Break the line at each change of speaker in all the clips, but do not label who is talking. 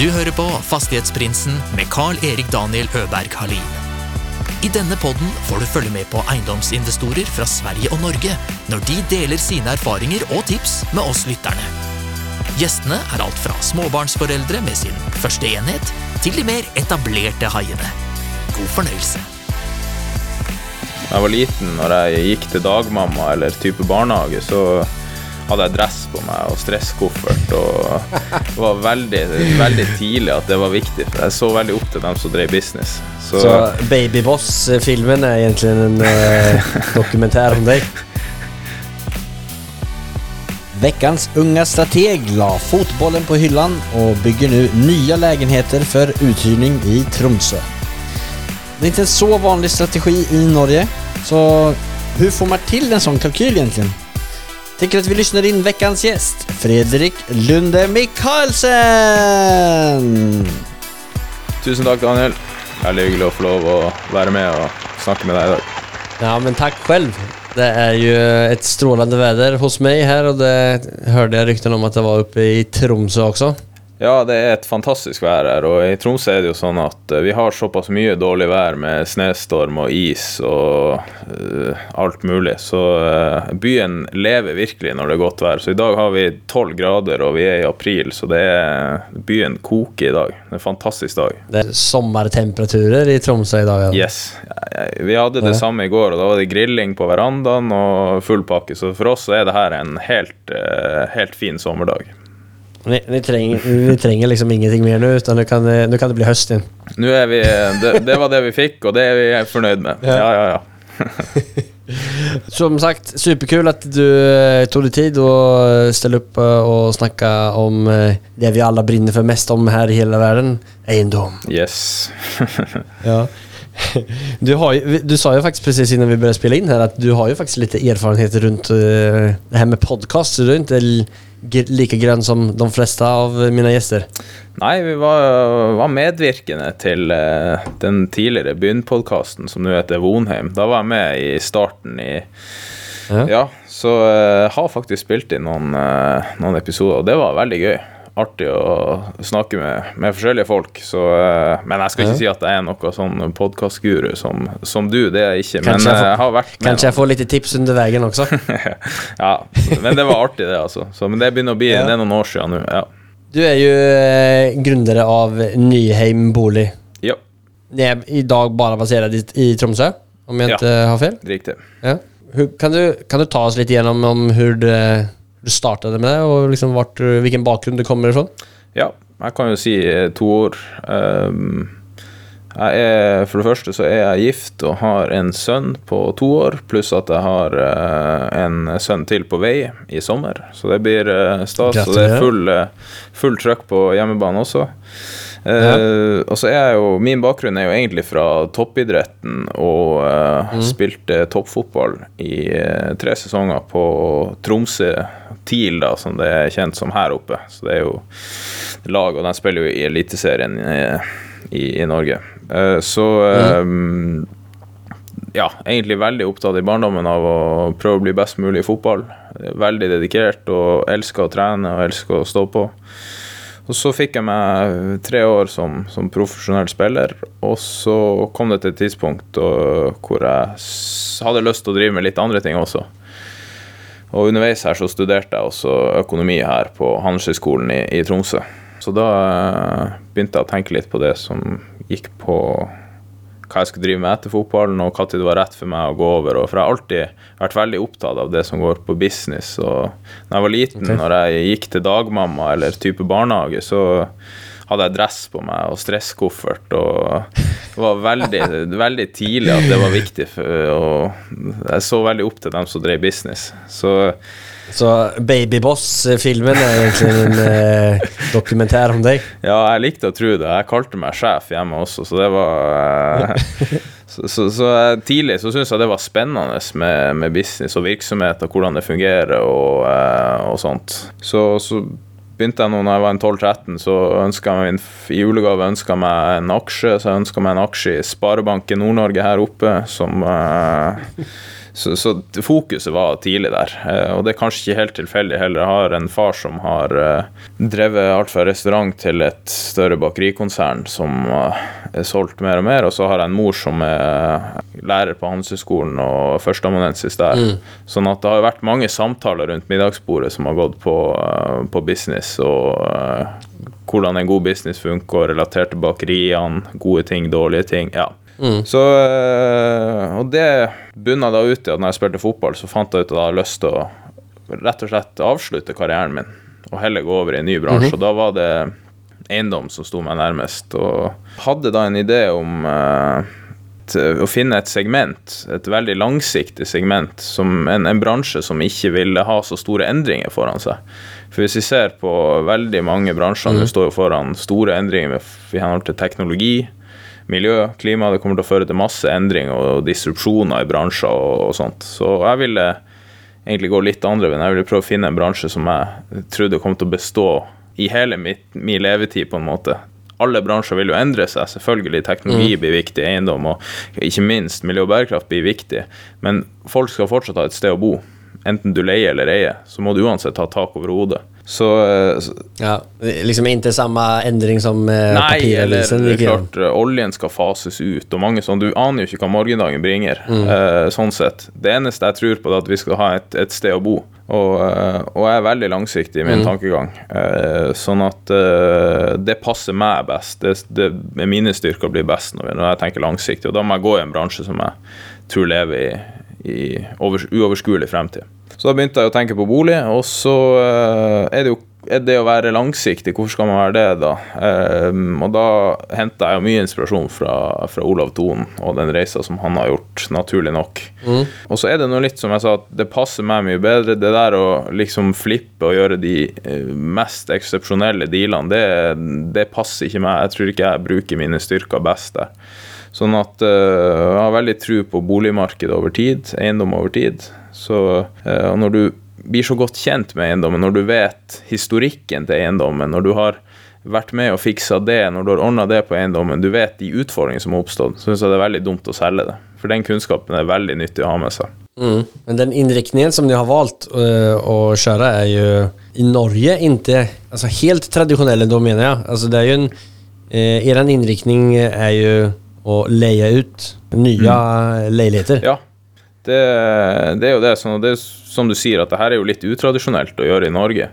Du hører på Fastighetsprinsen med Carl-Erik Daniel Øberg Halin. I denne podden får du følge med på eiendomsinvestorer fra Sverige og Norge når de deler sine erfaringer og tips med oss lytterne. Gjestene er alt fra småbarnsforeldre med sin første enhet, til de mer etablerte haiene. God fornøyelse.
Da jeg var liten, når jeg gikk til dagmamma eller type barnehage, så hadde jeg dress på meg og stresskoffert. Og det var veldig, veldig tidlig at det var viktig, for jeg så veldig opp til dem som drev business. Så,
Så Babyboss-filmen er egentlig en eh, dokumentær om deg. Veckans unga strateg la fotbollen på hyllan og bygger nu nya lägenheter for uthyrning i Tromsø. Det er ikke en så vanlig strategi i Norge, så hvordan får man til en sånn kalkyl egentligen? Tänker att vi lyssnar in veckans gäst, Fredrik Lunde Michaelsen!
tusen takk, Daniel. Veldig hyggelig å få lov å være med og snakke med deg i dag.
Ja, men takk selv. Det er jo et strålende vær hos meg her, og det hørte jeg ryktene om at det var oppe i Tromsø också.
Ja, det er et fantastisk vær her, og i Tromsø er det jo sånn at eh, vi har såpass mye dårlig vær med snøstorm og is og uh, alt mulig, så uh, byen lever virkelig når det er godt vær. Så i dag har vi tolv grader, og vi er i april, så det er, byen koker i dag. Det er en fantastisk dag.
Det er sommertemperaturer i Tromsø i
dag? Ja. Yes. Vi hadde det samme i går, og da var det grilling på verandaen og full pakke, så for oss så er det her en helt, helt fin sommerdag.
Ni, vi, trenger, vi, trenger, liksom ingenting mer nå, utan nå kan, det- kan det bli høst igjen.
Nå er vi, det, det var det vi fikk, og det er vi fornøyd med.
Ja.
Ja, ja, ja.
Som sagt, superkul at du tok tog dig tid å stille opp og snakke om eh, det vi alle brinner for mest om her i hele verden eiendom.
Yes.
Ja. Du, har ju, du sa ju faktiskt precis innan vi började spela in här att du har ju faktiskt lite erfarenhet runt uh, det här med podcast. Så du är inte like grønn som de fleste av mine gjester?
Nei, vi var, var medvirkende til uh, den tidligere Begynn-podkasten som nå heter Vonheim. Da var jeg med i starten i
Ja.
Ja, så jeg har faktisk spilt inn noen, eh, noen episoder, og det var veldig gøy. Artig å snakke med, med forskjellige folk. Så, uh, men jeg skal ikke
Ja.
si at jeg er noe sånn podkastguru som, som du. Det er jeg ikke. Men
jeg får-
eh, jeg har vært med.
Kanskje jeg får litt tips under veien også?
ja, men det var artig, det, altså. Så, men det begynner å bli
Ja.
Det er noen år siden nå. Ja.
Du er jo eh, grundare av Nyheim Bolig.
ja,
Er I dag bare baserad i, i Tromsø, om
jeg
inte har feil?
riktig.
Ja. Kan, du, kan du ta oss litt gjennom om hur det, du startade med det og liksom vart, hvilken bakgrunn du kommer fra?
Ja, jeg kan jo si eh, to ord. Um, jeg er, for det første så er jeg gift og har en sønn på to år, pluss at jeg har eh, en sønn til på vei i sommer. Så det blir eh, stas. Og det er full, eh, full trøkk på hjemmebane også. Eh, Og så er jeg jo Min bakgrunn er jo egentlig fra toppidretten og eh, spilte toppfotball i uh, tre sesonger på Tromsø TIL, da, som det er kjent som her oppe. Så det er jo lag, og de spiller jo i Eliteserien i, i, i Norge. Så mm. ja, egentlig veldig opptatt i barndommen av å prøve å bli best mulig i fotball. Veldig dedikert og elsker å trene og elsker å stå på. Og så fikk jeg meg tre år som, som profesjonell spiller, og så kom det til et tidspunkt og, hvor jeg hadde lyst til å drive med litt andre ting også. Og underveis her så studerte jeg også økonomi her på Handelshøyskolen i, i Tromsø. Så da eh, begynte jeg å tenke litt på det som gikk på hva jeg skulle drive med etter fotballen, og når det var rett for meg å gå over. Og for jeg har alltid vært veldig opptatt av det som går på business. Og når jeg var liten,
okay.
når jeg gikk til dagmamma eller type barnehage, så hadde jeg dress på meg og stresskoffert. Og det var veldig, veldig tidlig at det var viktig. For, og jeg så veldig opp til dem som drev business. Så
Så Babyboss-filmen er egentlig en eh, dokumentær om deg?
Ja, jeg likte å tro det. Jeg kalte meg sjef hjemme også, så det var eh, Så, så, så eh, tidlig så syntes jeg det var spennende med, med business og virksomhet og hvordan det fungerer og, eh, og sånt. Så, så begynte jeg nå når jeg var 12-13, så ønska jeg meg i julegave ønska meg en aksje. Så jeg ønska meg en aksje i Sparebanken Nord-Norge her oppe, som, eh, så, så, fokuset var tidlig der. Eh, og det er kanskje ikke helt tilfeldig heller. Jeg har en far som har eh, drevet alt fra restaurant til et større bakerikonsern som eh, er solgt mer og mer. Og så har jeg en mor som er lærer på Handelshøyskolen og førsteamanuensis der. Mm. Sånn at det har vært mange samtaler rundt middagsbordet som har gått på, på business og hvordan en god business funker, relatert til bakeriene, gode ting, dårlige ting. ja Mm. Så, eh, og det bunna da ut i at når jeg spilte fotball, så fant jeg ut at jeg hadde lyst til å rett og slett avslutte karrieren min og heller gå over i en ny bransje. Mm -hmm. Og da var det eiendom som sto meg nærmest. Og hadde da en idé om uh, å finne et segment, et veldig langsiktig segment, som en, en, bransje som ikke ville ha så store endringer foran seg. For hvis vi ser på veldig mange bransjer, mm. står jo foran store endringer i henhold til teknologi, miljø, klima. Det kommer til å føre til masse endring og disrupsjoner i bransjer og, og sånt. Så jeg ville egentlig gå litt andre veien. Jeg ville prøve å finne en bransje som jeg trodde kom til å bestå i hele mitt, min levetid, på en måte. Alle bransjer vil jo endre seg. Selvfølgelig teknologi mm. blir viktig, eiendom og ikke minst miljø og bærekraft blir viktig. Men folk skal fortsatt ha et sted å bo. Enten du leier eller eier, så må du uansett ha tak over hodet. Så,
eh, så, Ja, liksom ikke samme endring som
eh, Nei, eller det klart eh, oljen skal fases ut, og mange sånn Du aner jo ikke hva morgendagen bringer, mm. eh, sånn sett. Det eneste jeg tror på, er at vi skal ha et, et sted å bo. Og, eh, og, jeg er veldig langsiktig i min mm. tankegang. Eh, sånn at det passer meg best. Det, det, mine styrker blir best når jeg tenker langsiktig, og da må jeg gå i en bransje som jeg tror lever i, i over, uoverskuelig fremtid. Så da begynte jeg å tenke på bolig, og så uh, er det jo er det å være langsiktig, hvorfor skal man være det, da? Um, og da henta jeg mye inspirasjon fra, fra, Olav Thon og den reisa som han har gjort, naturlig nok. Mm. Og så er det noe litt som jeg sa, at det passer meg mye bedre. Det der å liksom flippe og gjøre de uh, mest eksepsjonelle dealene, det, det, passer ikke meg. Jeg tror ikke jeg bruker mine styrker best der. Sånn at uh, jeg har veldig tro på boligmarkedet over tid, eiendom over tid. Så eh, når du blir så godt kjent med eiendommen, når du vet historikken til eiendommen, når du har vært med og fiksa det, når du har ordna det på eiendommen, du vet de utfordringene som har oppstått, så syns jeg det er veldig dumt å selge det. For den kunnskapen er veldig nyttig å ha med seg.
Mm. Men den innriktningen som de har valgt uh, å kjøre, er jo i Norge ikke altså helt tradisjonell, da mener jeg. Altså det er jo en uh, Deres innriktning er jo å leie ut nye mm. leiligheter.
Ja, det, det, er jo det. Sånn, det er som du sier, at det her er jo litt utradisjonelt å gjøre i Norge.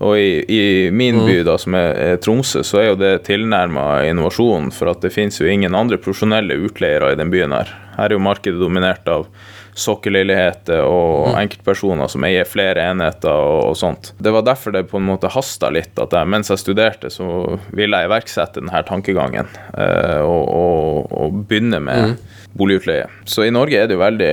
Og i, i min mm. by, da, som er, er, Tromsø, så er jo det tilnærma innovasjon. For at det finnes jo ingen andre profesjonelle utleiere i den byen her. Her er jo markedet dominert av sokkelleiligheter og mm. enkeltpersoner som eier flere enheter og, og, sånt. Det var derfor det på en måte hasta litt. At jeg, mens jeg studerte, så ville jeg iverksette denne tankegangen. Eh, og, og, og, begynne med mm boligutleie. Så i Norge er det jo veldig,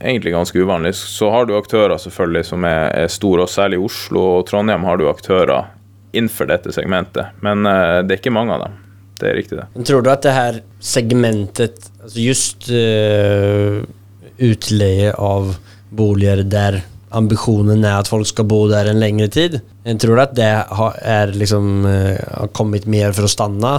egentlig ganske uvanlig. Så har du aktører selvfølgelig som er, er store, og særlig i Oslo og Trondheim har du aktører innenfor dette segmentet. Men eh, det er ikke mange av dem. Det er riktig, det.
Tror du at det her segmentet, altså just uh, utleie av boliger der ambisjonen er at folk skal bo der en lengre tid, tror du at det har, liksom, har kommet mer for å stande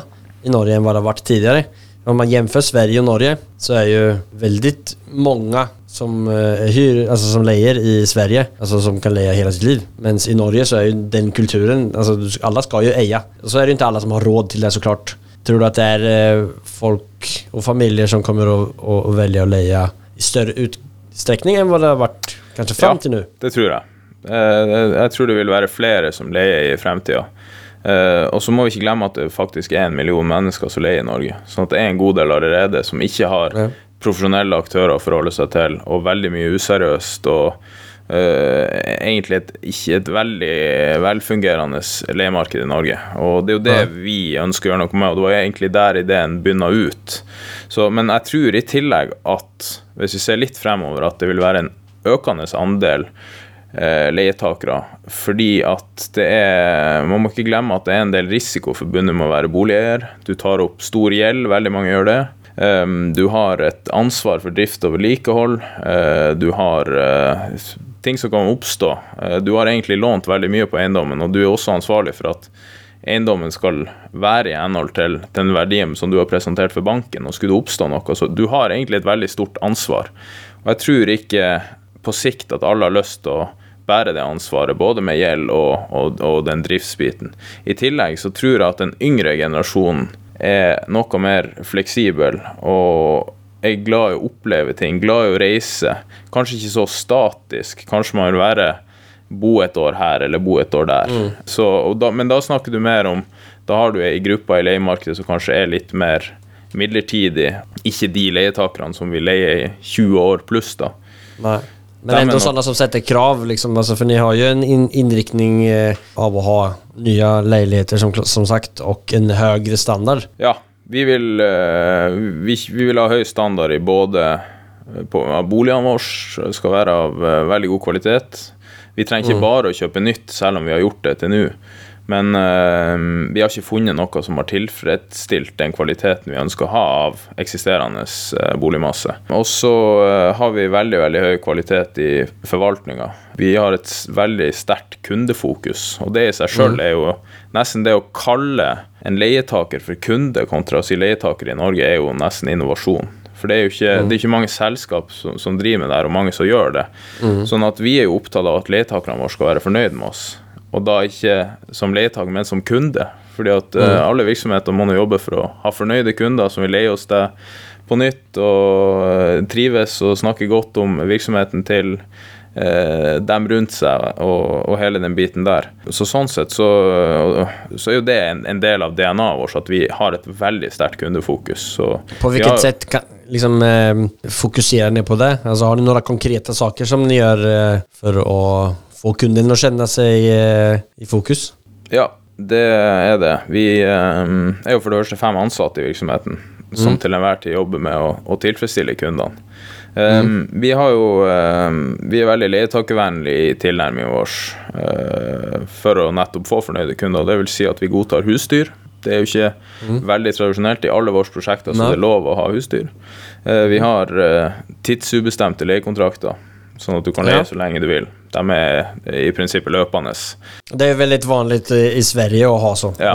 i Norge enn hva det har vært tidligere? Om man jevnfører Sverige og Norge så er jo veldig mange som, uh, hyr, altså som leier i Sverige, altså som kan leie hele sitt liv. Mens i Norge så er jo den kulturen, alltså alla skal jo eie. Og så er det jo ikke alle som har råd til det så klart. Tror du at det er uh, folk og familier som kommer å, å, å velge å leie større utstrekning enn hva det har vært kanskje fram ja, til nå?
det tror jeg. Uh, jeg tror det vil være flere som leier i fremtida. Uh, og så må vi ikke glemme at det faktisk er en million mennesker som leier i Norge. Sånn at det er en god del allerede som ikke har profesjonelle aktører å forholde seg til, og veldig mye useriøst. og uh, egentlig et, ikke et veldig velfungerende leiemarked i Norge. Og det er jo det ja. vi ønsker å gjøre noe med, og det var egentlig der ideen begynna ut. Så, men jeg tror i tillegg at hvis vi ser litt fremover, at det vil være en økende andel eh, leietakere. Fordi at det er Man må ikke glemme at det er en del risiko forbundet med å være boligeier. Du tar opp stor gjeld, veldig mange gjør det. Um, du har et ansvar for drift og vedlikehold. Uh, du har ting som kan oppstå. Uh, du har egentlig lånt veldig mye på eiendommen, og du er også ansvarlig for at eiendommen skal være i henhold til den verdien som du har presentert for banken. og Skulle det oppstå noe, så Du har egentlig et veldig stort ansvar. Og jeg tror ikke på sikt at alle har lyst til å bære det ansvaret, både med gjeld og, og, og den driftsbiten. I tillegg så tror jeg at den yngre generasjonen er noe mer fleksibel og er glad i å oppleve ting, glad i å reise. Kanskje ikke så statisk. Kanskje man vil være bo et år her eller bo et år der. Så, da, men da snakker du mer om Da har du ei gruppe i leiemarkedet som kanskje er litt mer midlertidig. Ikke de leietakerne som vil leie i 20 år pluss, da.
Nei. Men ändå sådana som setter krav liksom, alltså, för ni har ju en in inriktning eh, av å ha nye leiligheter som, som sagt og en høyere standard.
Ja, vi vil, eh, vi, vi vil ha høy standard i både eh, på, Boligene våre skal være av eh, veldig god kvalitet. Vi trenger ikke bare å kjøpe nytt, selv om vi har gjort det til nå. Men eh, vi har ikke funnet noe som har tilfredsstilt den kvaliteten vi ønsker å ha av eksisterende eh, boligmasse. Og så eh, har vi veldig veldig høy kvalitet i forvaltninga. Vi har et veldig sterkt kundefokus, og det i seg sjøl er jo nesten det å kalle en leietaker for kunde kontra å si leietaker i Norge, er jo nesten innovasjon. For det er jo ikke, det er ikke mange selskap som, som driver med det her, og mange som gjør det. Sånn at vi er jo opptatt av at leietakerne våre skal være fornøyd med oss. Og da ikke som leietaker, men som kunde. Fordi at eh, alle virksomheter må nå jobbe for å ha fornøyde kunder som vil leie hos deg på nytt og eh, trives og snakke godt om virksomheten til eh, dem rundt seg og, og hele den biten der. Så sånn sett så, så er jo det en, en del av DNA-et vårt at vi har et veldig sterkt kundefokus. Så
På
hvilket
vilket
har-
sett kan, liksom, fokuserar ni på det? Altså, har du noen konkrete saker som dere gjør eh, å att få kunden din å kjenne seg i fokus?
Ja, det er det. Vi eh, er jo for det første fem ansatte i virksomheten som til enhver tid jobber med å, å tilfredsstille kundene. Eh, Vi har jo eh, Vi er veldig leietakervennlige i tilnærmingen vår uh, for å nettopp få fornøyde kunder. Det vil si at vi godtar husdyr. Det er jo ikke veldig tradisjonelt i alle våre prosjekter, så
Nei.
det er lov å ha husdyr. Uh, Vi har uh, tidsubestemte leiekontrakter, sånn at du kan leie
Ja.
så lenge du vil. De er i prinsippet løpende.
Det er väldigt vanligt vanlig i Sverige å ha sånn.
Ja.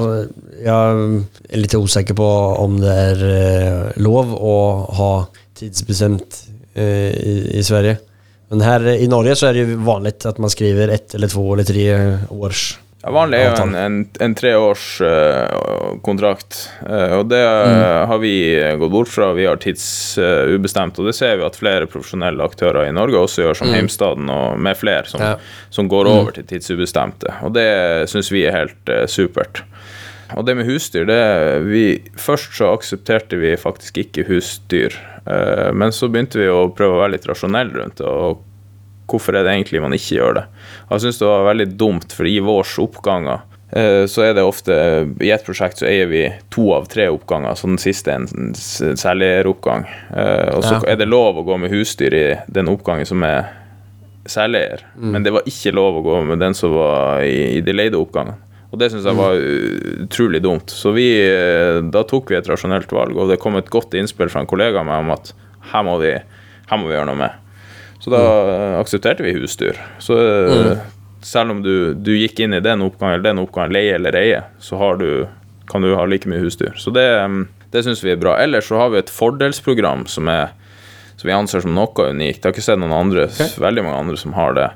Jeg er litt usikker på om det är eh, lov å ha tidsbestämt eh, i, i Sverige. Men her i Norge så er det jo vanlig at man skriver ett eller to eller tre års
Ja, vanlig er jo en, en, en treårskontrakt, uh, kontrakt, eh, og det mm. har vi gått bort fra. Vi har tidsubestemt, og det ser vi at flere profesjonelle aktører i Norge også gjør, som Heimstaden og med flere, som,
Ja.
som går over til tidsubestemte. Og det syns vi er helt eh, supert. Og det med husdyr, det vi, Først så aksepterte vi faktisk ikke husdyr, eh, men så begynte vi å prøve å være litt rasjonelle rundt det. og hvorfor er det egentlig man ikke gjør det? Jeg syns det var veldig dumt, for i vårs oppganger eh, så er det ofte I et prosjekt så eier vi to av tre oppganger, så den siste er en selgeroppgang. Eh, Og så
Ja.
er det lov å gå med husdyr i den oppgangen som er selger, men det var ikke lov å gå med den som var i, i de leide oppgangene. Og det syns jeg var uh, utrolig dumt. Så vi, eh, da tok vi et rasjonelt valg, og det kom et godt innspill fra en kollega av meg om at her må vi, her må vi gjøre noe med. Så da eh, aksepterte vi husdyr. Så eh, selv om du, du gikk inn i den oppgangen eller den oppgangen, leie eller eie, så har du, kan du ha like mye husdyr. Så det, mm, det syns vi er bra. Ellers så har vi et fordelsprogram som, er, som vi anser som noe unikt. Jeg har ikke sett noen andre, veldig mange andre som har det.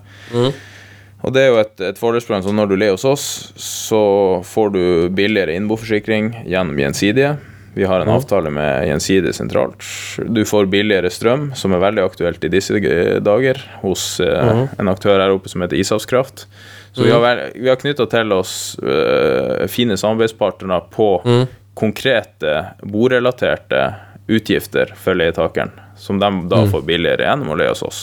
Og det er jo et, et fordelsprogram, så når du leier hos oss, så får du billigere innboforsikring gjennom Gjensidige. Vi har en avtale med Gjensidige sentralt. Du får billigere strøm, som er veldig aktuelt i disse dager, hos eh, en aktør her oppe som heter Ishavskraft. Så vi har, vel- vi har knytta til oss eh, fine samarbeidspartnere på konkrete borelaterte utgifter for leietakeren, som de da får billigere gjennom å leie hos oss.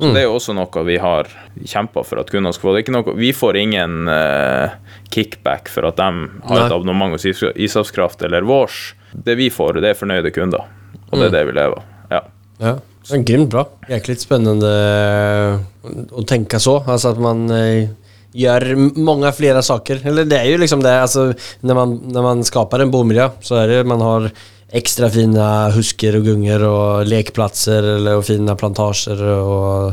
Så det er jo også noe vi har kjempa for at kundene skal få. Det er ikke noe, vi får ingen uh, kickback for at de har et abonnement hos Is- Ishavskraft eller vårs. Det vi får, det er fornøyde kunder. Og det er det vi lever av. Ja.
Ja. Men grymt bra. Jäkligt litt spennende å tenke så. Altså at man eh, mange flere saker. Eller det er jo liksom det, altså når man, når man skaper en bomiljø, så er det man har extra fina husker och gungor och lekplatser eller, och fina plantager och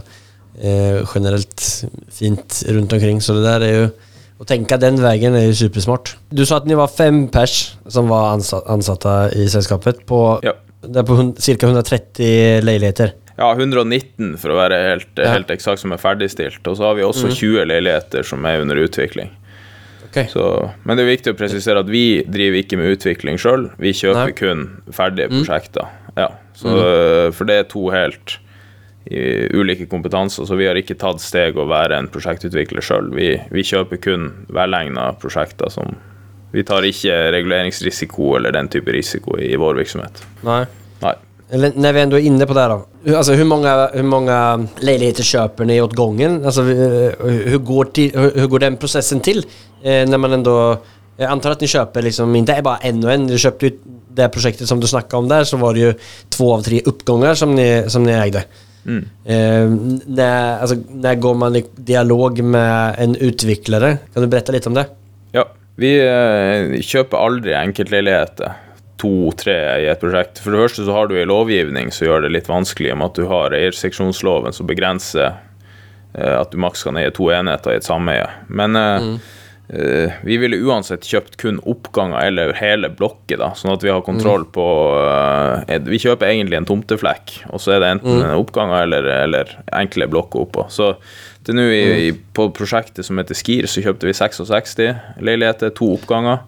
eh, generellt fint runt omkring. Så det där är ju att tänka den vägen är ju supersmart. Du sa att ni var fem pers som var ansatte ansatta i sällskapet på
Ja.
det er på cirka 130 leiligheter.
Ja, 119 for å være helt,
Ja.
helt eksakt som er ferdigstilt. Og så har vi også 20 leiligheter som er under utvikling.
Ok.
Så, men det er viktig å presisere at vi driver ikke med utvikling sjøl. Vi kjøper
Nei.
kun ferdige prosjekter. Ja, så, For det er to helt i ulike kompetanser, så vi har ikke tatt steg å være en prosjektutvikler sjøl. Vi, vi kjøper kun velegna prosjekter som Vi tar ikke reguleringsrisiko eller den type risiko i vår virksomhet. Nei.
Eller när vi ändå är inne på det här då. Hur- Alltså hur många, hur många lägenheter köper ni åt gången? Alltså eh, hur går, till, hur, hur går den processen till? Eh, när man ändå... Jag antar att ni köper liksom inte bara en och en. Du köpte ju det projektet som du snackade om där så var det ju två av tre uppgångar som ni, som ni ägde. Eh, när, alltså, när går man i dialog med en utvecklare? Kan du berätta lite om det?
Ja, vi eh, kjøper aldri enkeltleiligheter. To-tre i et prosjekt. For det første så har du en lovgivning som gjør det litt vanskelig, med at du har eierseksjonsloven som begrenser eh, at du maks kan eie to enheter i et sameie. Men mm. Uh, vi ville uansett kjøpt kun oppganger eller hele blokker, da, sånn at vi har kontroll på uh, Vi kjøper egentlig en tomteflekk, og så er det enten mm. oppganger eller, eller enkle blokker oppå. Så til nå i, på prosjektet som heter Skir, så kjøpte vi 66 leiligheter, to oppganger.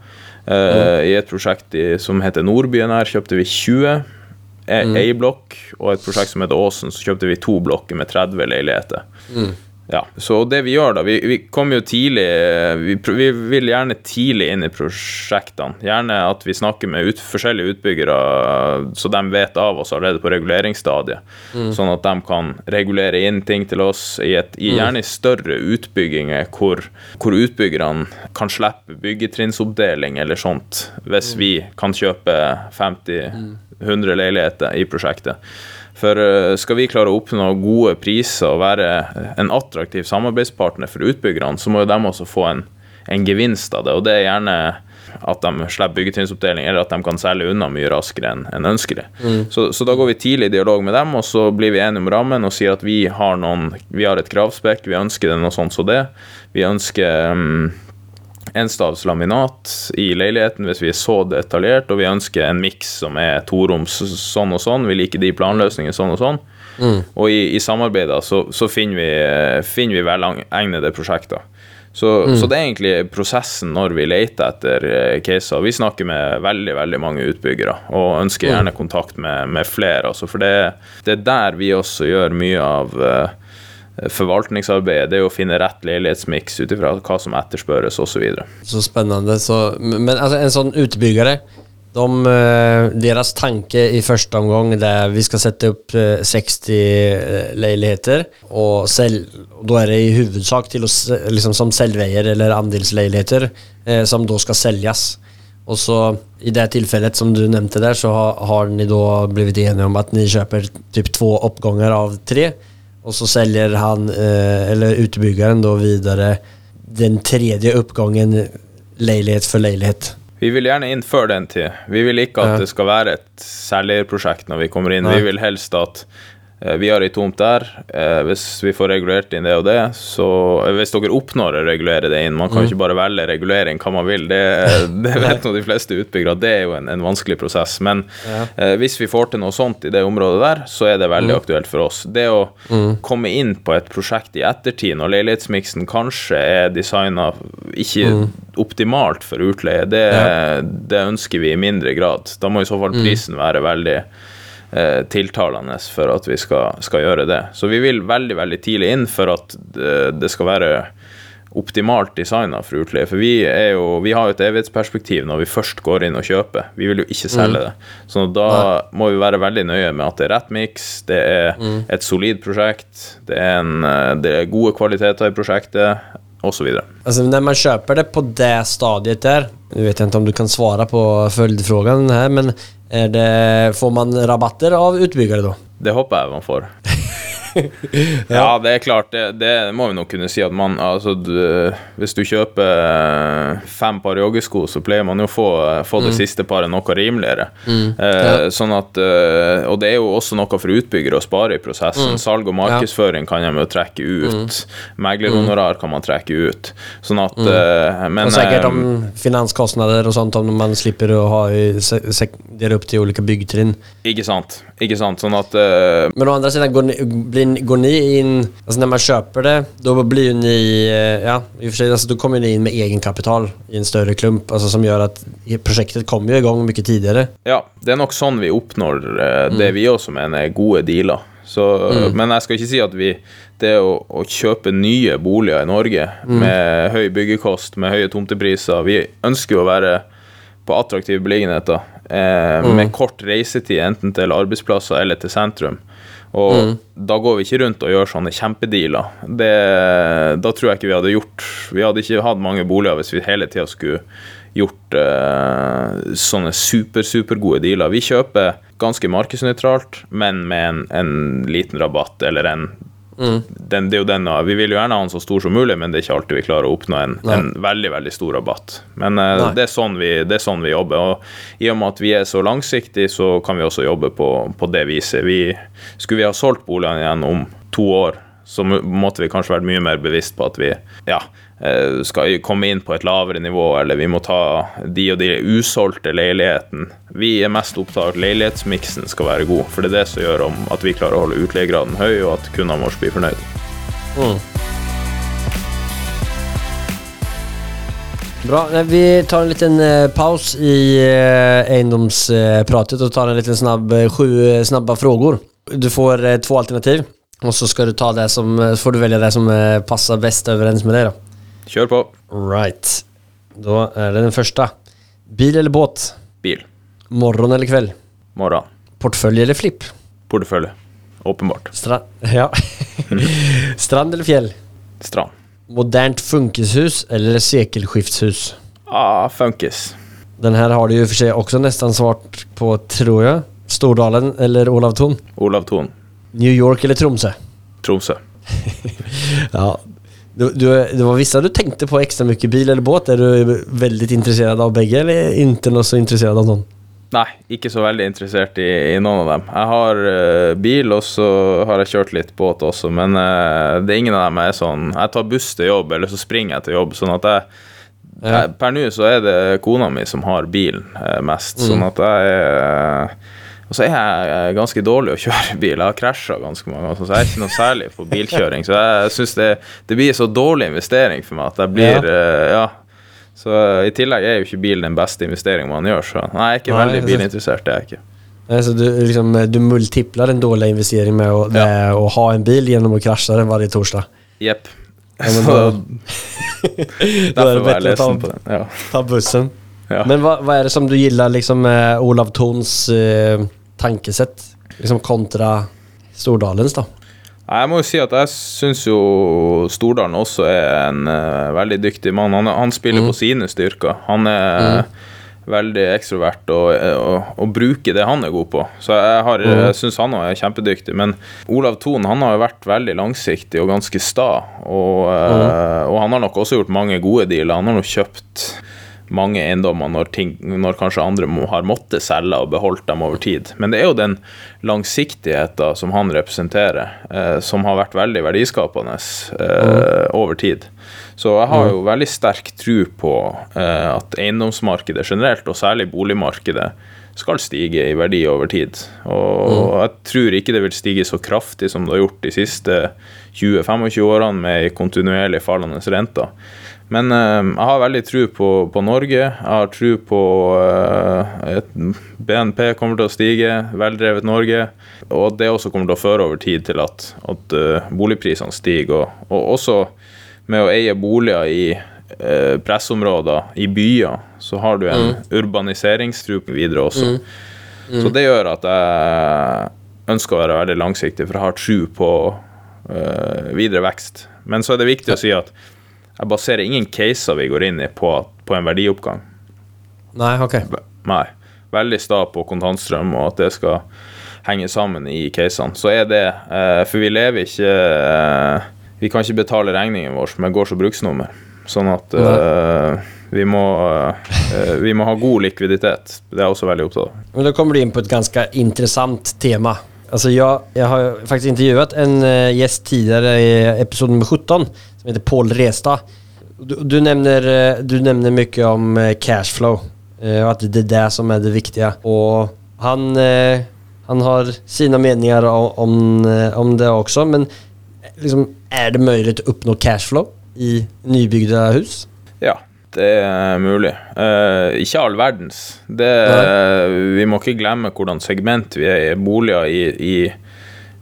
Eh, I et prosjekt i, som heter Nordbyen her, kjøpte vi 20. Ei ei blokk, og et prosjekt som heter Åsen, så kjøpte vi to blokker med 30 leiligheter. Ja, så det vi gjør da, vi, vi kommer jo tidlig vi, vi vil gjerne tidlig inn i prosjektene. Gjerne at vi snakker med ut, forskjellige utbyggere, så de vet av oss allerede på reguleringsstadiet. Sånn at de kan regulere inn ting til oss, i et, i, gjerne i større utbygginger hvor, hvor utbyggerne kan slippe byggetrinsoppdeling eller sånt, hvis vi kan kjøpe 50-100 leiligheter i prosjektet. For eh, skal vi klare å oppnå gode priser og være en attraktiv samarbeidspartner for utbyggerne, så må jo de også få en, en gevinst av det. Og det er gjerne at de slipper byggetrinsoppdeling, eller at de kan selge unna mye raskere enn en ønskelig. Så, så da går vi tidlig i dialog med dem, og så blir vi enige om rammen og sier at vi har, noen, vi har et kravspekk, vi ønsker det noe sånt som det. Vi ønsker mm, enstavs laminat i leiligheten hvis vi er så detaljert, og vi ønsker en miks som er toroms sånn og sånn. Vi liker de planløsningene sånn og sånn. Og i, i samarbeid så, så finner vi, finner vi velegnede prosjekter. Så, så det er egentlig prosessen når vi leter etter eh, caser. Vi snakker med veldig veldig mange utbyggere og ønsker gjerne kontakt med, med flere. Altså, for det, det er der vi også gjør mye av eh, forvaltningsarbeidet. Det er å finne rett leilighetsmiks ut ifra hva som etterspørres osv.
Så videre. Så spennende. Så, men altså, en sånn utbyggere de, deres tanke i første omgang det är vi skal sette upp eh, 60 leiligheter. Og, selv, och då det i huvudsak til oss liksom som selveier eller andelsleiligheter eh, som da skal selges. Og så i det tilfellet som du nevnte der, så har, har ni da blivit enige om at ni kjøper typ to oppganger av tre och så säljer han, eh, eller utbyggaren då vidare den tredje oppgangen leilighet for leilighet.
Vi vil gjerne inn før den tid. Vi vil ikke at
Ja.
det skal være et selgerprosjekt når vi kommer inn.
Nei.
Vi vil helst at vi har ei tomt der. eh, hvis vi får regulert inn det og det, så eh, Hvis dere oppnår å regulere det inn Man
Mm.
kan jo ikke bare velge regulering hva man vil. Det, det vet nå de fleste utbyggere det er jo en, en vanskelig prosess. Men eh, hvis vi får til noe sånt i det området der, så er det
Mm.
veldig aktuelt for oss. Det å komme inn på et prosjekt i ettertid, når leilighetsmiksen kanskje er designa ikke
Mm.
optimalt for utleie, det, det ønsker vi i mindre grad. Da må i så fall
Mm.
prisen være veldig eh, tiltalende for at vi skal, skal gjøre det. Så vi vil veldig veldig tidlig inn for at det, det skal være optimalt designa for utleie. For vi, jo, vi har jo et evighetsperspektiv når vi først går inn og kjøper. Vi vil jo ikke selge det. Så da må vi være veldig nøye med at det er rett miks, det er et solid prosjekt, det er, en, eh, det er gode kvaliteter i prosjektet, Og
så videre. altså, når man kjøper det på det stadiet der Jeg vet ikke om du kan svare på følgespørsmålet, här, men det, får man rabatter av utbyggere da?
Det håper jeg man får. Ja, det er klart. Det, det må vi nok kunne si at man Altså, du, hvis du kjøper eh, fem par joggesko, så pleier man jo å få, få det siste paret noe rimeligere. Eh, sånn at eh, Og det er jo også noe for utbyggere å spare i prosessen. Salg og markedsføring kan de jo trekke ut. Meglerhonorar kan man trekke ut. Sånn at eh, Men
Og säkert
eh,
om finanskostnader og sånt om man slipper å ha dele opp til ulike byggetrinn. byggtrinn.
Ikke sant. Ikke sant. Sånn at eh,
Men å andre siden går ni, blir, går ni in, alltså när man köper det, då blir ju ni, eh, ja, i och för sig, alltså då kommer ni in med egenkapital i en større klump, altså, som gjør at prosjektet kommer jo i gang mye tidligere.
Ja, det er nok sånn vi oppnår det det vi også mener er gode dealer. Så, Men jeg skal ikke si at vi Det å, å kjøpe nye boliger i Norge med høy byggekost, med høye tomtepriser Vi ønsker jo å være på attraktive beliggenheter eh, med kort reisetid enten til arbeidsplasser eller til sentrum. Og da går vi ikke rundt og gjør sånne kjempedealer. Det, da tror jeg ikke vi hadde gjort Vi hadde ikke hatt mange boliger hvis vi hele tida skulle gjort uh, sånne super, supergode dealer. Vi kjøper ganske markedsnøytralt, men med en, en liten rabatt eller en den, det er jo den, Vi vil jo gjerne ha den så stor som mulig, men det er ikke alltid vi klarer å oppnå en, en veldig veldig stor rabatt. Men eh, det, er sånn vi, det er sånn vi jobber. Og I og med at vi er så langsiktige, så kan vi også jobbe på, på det viset. Vi, skulle vi ha solgt boligene igjen om to år, så måtte vi kanskje vært mye mer bevisst på at vi ja, skal komme inn på et lavere nivå, eller vi må ta de og de usolgte leiligheten. Vi er mest opptatt av at leilighetsmiksen skal være god, for det er det som gjør om at vi klarer å holde utleiegraden høy, og at kundene våre blir fornøyd.
Bra, vi tar en liten eh, paus i eiendomspratet og tar en liten snabb, eh, sju eh, snabba frågor. Du får to alternativ og så skal du ta det som, eh, får du velge det som passer best overens med deg. då.
Kjør på.
Right. Da er det den første. Bil eller båt?
Bil.
Morgon eller kväll?
Morgen.
Portfølje eller flipp?
Portefølje. Åpenbart.
Stra ja. Strand eller fjell?
Strand.
Modernt funkishus eller sekelskiftshus?
Ah, funkis.
Den her har du ju för sig också nästan svart på, tror jeg. Stordalen eller Olav Thon?
Olav Thon.
New York eller Tromsø?
Tromsø.
Ja. Du, du, det var vissa du tänkte på extra mycket bil eller båt. Är du väldigt intresserad av begge, eller inte något så intresserad av noen?
Nei, ikke så veldig interessert i, i noen av dem. Jeg har uh, bil, og så har jeg kjørt litt båt også, men uh, det er ingen av dem er sånn Jeg tar buss til jobb, eller så springer jeg til jobb, sånn at jeg,
Ja.
jeg Per nå så er det kona mi som har bilen eh, mest, sånn at jeg er og så er jeg ganske dårlig å kjøre bil. Jeg har krasja ganske mange ganger, så jeg er ikke noe særlig på bilkjøring. Så jeg syns det, det blir så dårlig investering for meg at jeg blir eh, Ja. Så eh, i tillegg er jo ikke bil den beste investeringen man gjør, så nei, jeg er ikke
Nei,
veldig bilinteressert. Det er jeg ikke.
Så du, liksom, du multiplar en dårlig investering med å
Ja.
med att ha en bil gjennom å krasje den varje torsdag.
Jepp.
Ja, men
da
er Då det bedre
lesen
ta.
Ja.
ta bussen.
Ja.
Men hva, hva, er det som du gillar liksom Olav Thons eh, tankesätt? Liksom kontra Stordalens
da? Jeg må jo si at jeg syns jo Stordalen også er en uh, veldig dyktig mann. Han, han spiller på sine styrker. Han er veldig ekstrovert og, og, og bruker det han er god på. Så jeg, har- jeg syns han også er kjempedyktig. Men Olav Thon han har jo vært veldig langsiktig og ganske sta. Og, eh, og han har nok også gjort mange gode dealer. Han har nok kjøpt mange eiendommer når, ting, når kanskje andre må, har måttet selge og beholdt dem over tid. Men det er jo den langsiktigheten som han representerer, eh, som har vært veldig verdiskapende eh, over tid. Så jeg har jo veldig sterk tro på eh, at eiendomsmarkedet generelt, og særlig boligmarkedet, skal stige i verdi over tid. Og jeg tror ikke det vil stige så kraftig som det har gjort de siste 20-25 årene med kontinuerlig fallende renter. Men eh, jeg har veldig tro på, på Norge. Jeg har tro på eh, et BNP kommer til å stige, veldrevet Norge. Og det også kommer til å føre over tid til at, at eh, boligprisene stiger. Og, og også med å eie boliger i eh, pressområder, i byer, så har du en urbaniseringstro videre også. Så det gjør at jeg ønsker å være veldig langsiktig, for jeg har tro på eh, videre vekst. Men så er det viktig å si at jeg baserer ingen caser vi går inn i på, på en verdioppgang.
Nei, ok.
Nei. Veldig sta på kontantstrøm og at det skal henge sammen i casene. Så er det eh, For vi lever ikke eh, Vi kan ikke betale regningen vår med gårds- og bruksnummer. Sånn at eh, vi, må, eh, vi må ha god likviditet. Det er jeg også veldig opptatt av.
Men da kommer du inn på et ganske interessant tema. Alltså jag, jag har faktiskt intervjuat en eh, gäst tidigare i episod nummer 17 som heter Paul Resta. Du, du, nämner, eh, du nämner mycket om eh, cashflow och att det är det som är det viktiga. Och han, han har sina meningar om, om, det också men liksom, är det möjligt att uppnå cashflow i nybyggda hus?
Det er mulig. Uh, ikke all verdens. Det, vi må ikke glemme hvordan segment vi er i. Boliger i, i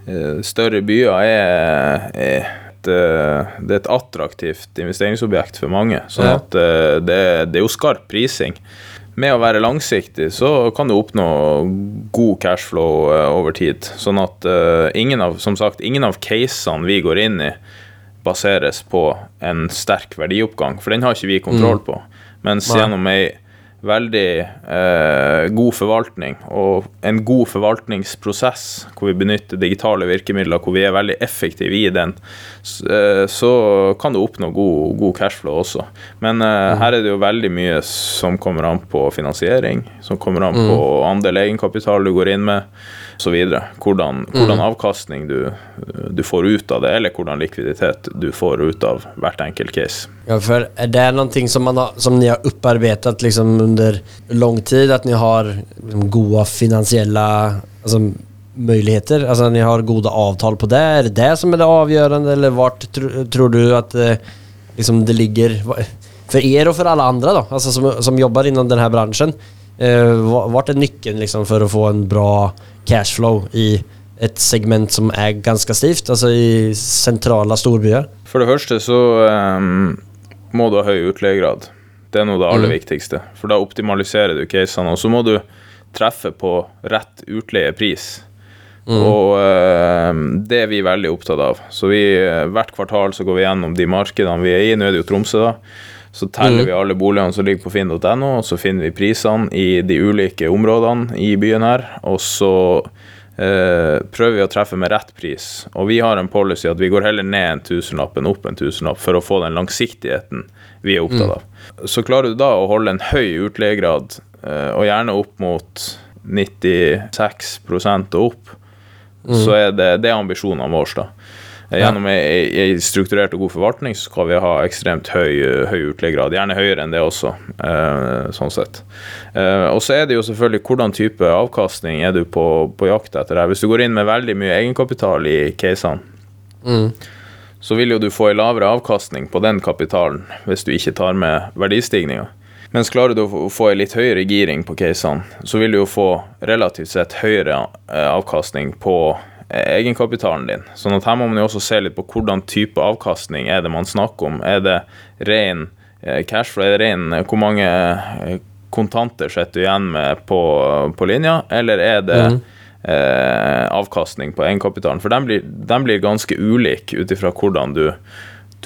uh, større byer er, er et, eh, det er et attraktivt investeringsobjekt for mange. Sånn at det, det er jo skarp prising. Med å være langsiktig så kan du oppnå god cashflow over tid. Sånn at ingen av, som sagt, ingen av casene vi går inn i, baseres på en sterk verdioppgang, for den har ikke vi kontroll på. Mens
Nei.
gjennom ei veldig eh, god forvaltning og en god forvaltningsprosess, hvor vi benytter digitale virkemidler, hvor vi er veldig effektive i den, så, eh, så kan du oppnå god, god cashflow også. Men eh, her er det jo veldig mye som kommer an på finansiering, som kommer an på andel egenkapital du går inn med, osv. Hvordan, hvordan avkastning du, du får ut av det, eller hvordan likviditet du får ut av hvert enkelt case.
Ja, for er det noe som, man har, som ni har opparbeidet liksom under lang tid? At ni har liksom gode finansielle altså, muligheter? Altså, ni har gode avtaler på det? Er det det som er det avgjørende, Eller hvor tr tror du at eh, liksom det ligger? for dere og for alle andre da, altså som, som jobber innen denne bransjen. branschen. Eh, va- vart är nyckeln liksom for å få en bra cashflow i et segment som er ganske stivt? altså i sentrale storbyer?
For det første så um, må du ha høy utleiegrad. Det er nå det aller viktigste. For da optimaliserer du casene. Og så må du treffe på rett utleiepris. Og uh, det er vi veldig opptatt av. Så vi, eh, hvert kvartal så går vi gjennom de markedene vi er i. Nå er det jo Tromsø, da. Så teller vi alle boligene som ligger på finn.no, og så finner vi prisene i de ulike områdene i byen her. Og så eh, prøver vi å treffe med rett pris. Og vi har en policy at vi går heller ned en tusenlapp enn opp en tusenlapp for å få den langsiktigheten vi er opptatt av. Så klarer du da å holde en høy utleiegrad, eh, og gjerne opp mot 96 og opp, så er det, det er ambisjonene våre. da. Gjennom ei, ei strukturert og god forvaltning så skal vi ha ekstremt høy, høy utleiegrad. Gjerne høyere enn det også, eh, sånn sett. Eh, og så er det jo selvfølgelig hvordan type avkastning er du på, på jakt etter her. Hvis du går inn med veldig mye egenkapital i casene, så vil jo du få en lavere avkastning på den kapitalen hvis du ikke tar med verdistigninga. Mens klarer du å få- ei litt høyere giring på casene, så vil du jo få relativt sett høyere eh, avkastning på egenkapitalen din. Sånn at her må man jo også se litt på hvordan type avkastning er det man snakker om. Er det ren eh, cashflow, er det ren eh, hvor mange eh, kontanter sitter du igjen med på, på linja, eller er det eh, avkastning på egenkapitalen? For den blir, den blir ganske ulik ut ifra hvordan du,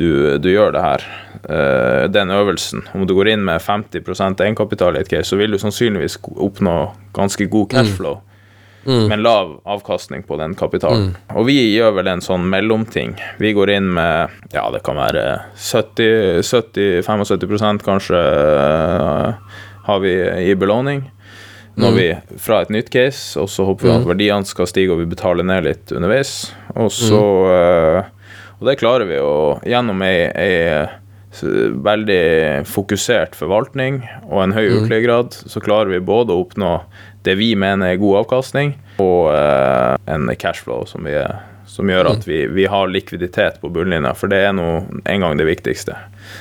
du, du gjør det her. Eh, den øvelsen. Om du går inn med 50 egenkapital i et case, så vil du sannsynligvis oppnå ganske god cashflow. Men lav avkastning på den kapitalen. Og vi gjør vel en sånn mellomting. Vi går inn med ja, det kan være 70-75 kanskje uh, har vi i belåning. Når vi fra et nytt case, og så håper vi at verdiene skal stige og vi betaler ned litt underveis. Og så uh, Og det klarer vi jo gjennom ei, ei veldig fokusert forvaltning og en høy utleiegrad, så klarer vi både å oppnå det vi mener er god avkastning, og eh, en cashflow som, vi, som gjør at vi, vi har likviditet på bunnlinja, for det er nå en gang det viktigste.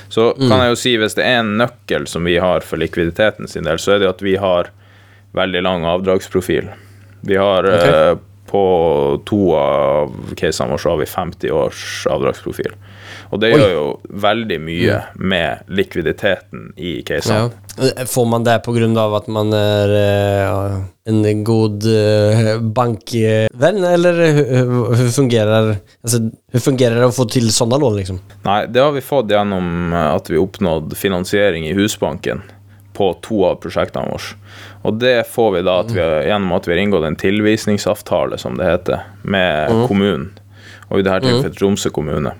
Så kan jeg jo si, hvis det er en nøkkel som vi har for likviditeten sin del, så er det at vi har veldig lang avdragsprofil. Vi har eh, på to av casene våre så har vi 50 års avdragsprofil. Og det gjør jo veldig mye med likviditeten i casene.
Ja. Får man det på at av att man er uh, en god uh, bankvenn, eller hvordan fungerer, altså, fungerer det å få til sånne lån liksom?
Nei, det har vi fått gjennom eh, at vi oppnådde finansiering i Husbanken på to av prosjektene våre. Og det får vi da at vi gjennom at vi har inngått en tilvisningsavtale, som det heter, med kommunen. Og i dette tilfellet Tromsø kommune.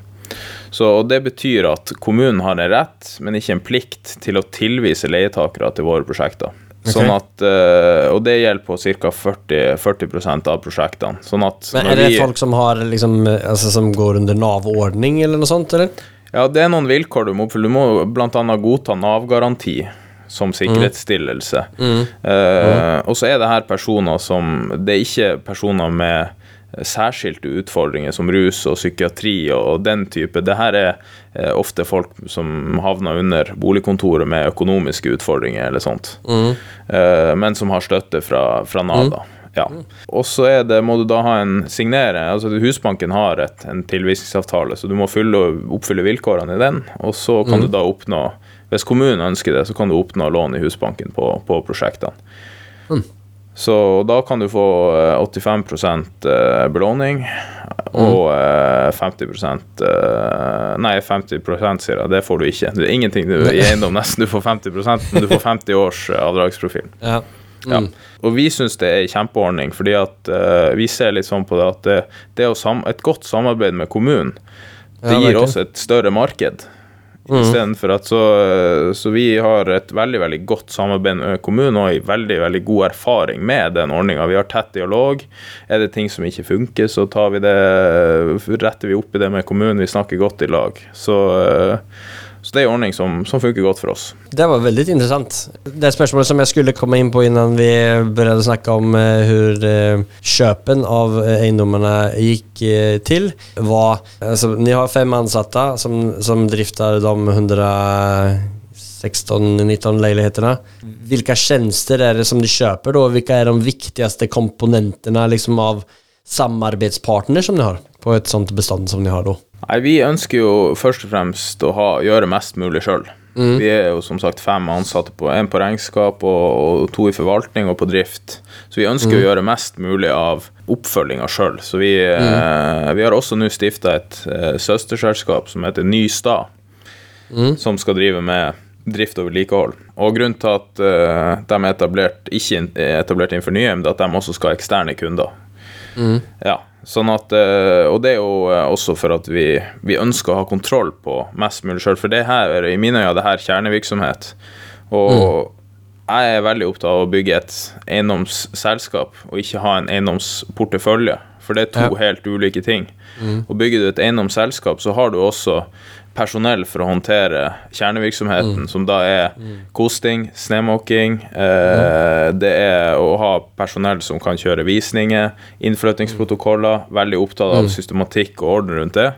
Så og Det betyr at kommunen har en rett, men ikke en plikt, til å tilvise leietakere til våre prosjekter. Sånn at, eh, og det gjelder på ca. 40, 40% av prosjektene. Sånn at
Men er det folk som har liksom, altså, som går under Nav-ordning eller noe sånt, eller?
Ja, det er noen vilkår du må oppfylle. Du må bl.a. godta Nav-garanti som sikkerhetsstillelse. Eh, og så er det her personer som Det er ikke personer med særskilte utfordringer som rus og psykiatri og, den type. Det her er eh, ofte folk som havner under boligkontoret med økonomiske utfordringer eller sånt, mm. men som har støtte fra, fra Nav. da. Ja. Og så er det, må du da ha en signere altså Husbanken har et, en tilvisningsavtale, så du må fylle, oppfylle vilkårene i den. Og så kan du da oppnå Hvis kommunen ønsker det, så kan du oppnå lån i Husbanken på, på prosjektene. Så da kan du få eh, 85 eh, belåning og eh, 50 eh, Nei, 50 sier jeg. Det får du ikke. Det er ingenting du, i eiendom nesten. Du får 50% men du får 50 års eh, avdragsprofil.
Ja.
Ja. Og vi syns det er en kjempeordning, fordi at uh, vi ser litt sånn på det at det, det å et godt samarbeid med kommunen, det gir oss et større marked. Istedenfor at så, så vi har et veldig veldig godt samarbeid med kommunen og en veldig veldig god erfaring med den ordninga. Vi har tett dialog. Er det ting som ikke funker, så tar vi det, retter vi opp i det med kommunen. Vi snakker godt i lag. Så, eh, så det er en ordning som, som funker godt for oss.
Det var veldig interessant. Det spørsmålet som jeg skulle komme inn på innan vi begynte å snakke om eh, hur eh, köpen av eiendommene gikk uh, til, var, altså, ni har fem ansatte som, som drifter de 116-19 leilighetene. Hvilke tjenester er det som de kjøper, og hvilke er de viktigste komponentene liksom av samarbeidspartner som de har på et sånt bestånd som de har då?
Nei, Vi ønsker jo først og fremst å ha, gjøre mest mulig sjøl. Vi er jo som sagt fem ansatte, på en på regnskap og, og to i forvaltning og på drift. Så vi ønsker å gjøre mest mulig av oppfølginga sjøl. Så vi, eh, vi har også nå stifta et eh, søsterselskap som heter Nystad, som skal drive med drift og vedlikehold. Og grunnen til at eh, de er etablert, ikke er etablert innenfor Nyheim, er at de også skal ha eksterne kunder. Ja, sånn at, eh, og det er jo eh, også for at vi, vi ønsker å ha kontroll på mest mulig sjøl. For det her, er i mine øyne, det her kjernevirksomhet. Og jeg er veldig opptatt av å bygge et eiendomsselskap, og ikke ha en eiendomsportefølje. For det er to
Ja.
helt ulike ting. Og bygger du et eiendomsselskap, så har du også personell for å håndtere kjernevirksomheten, som da er kosting, snemåking, eh, det er å ha personell som kan kjøre visninger, innflyttingsprotokoller, veldig opptatt av systematikk og orden rundt det.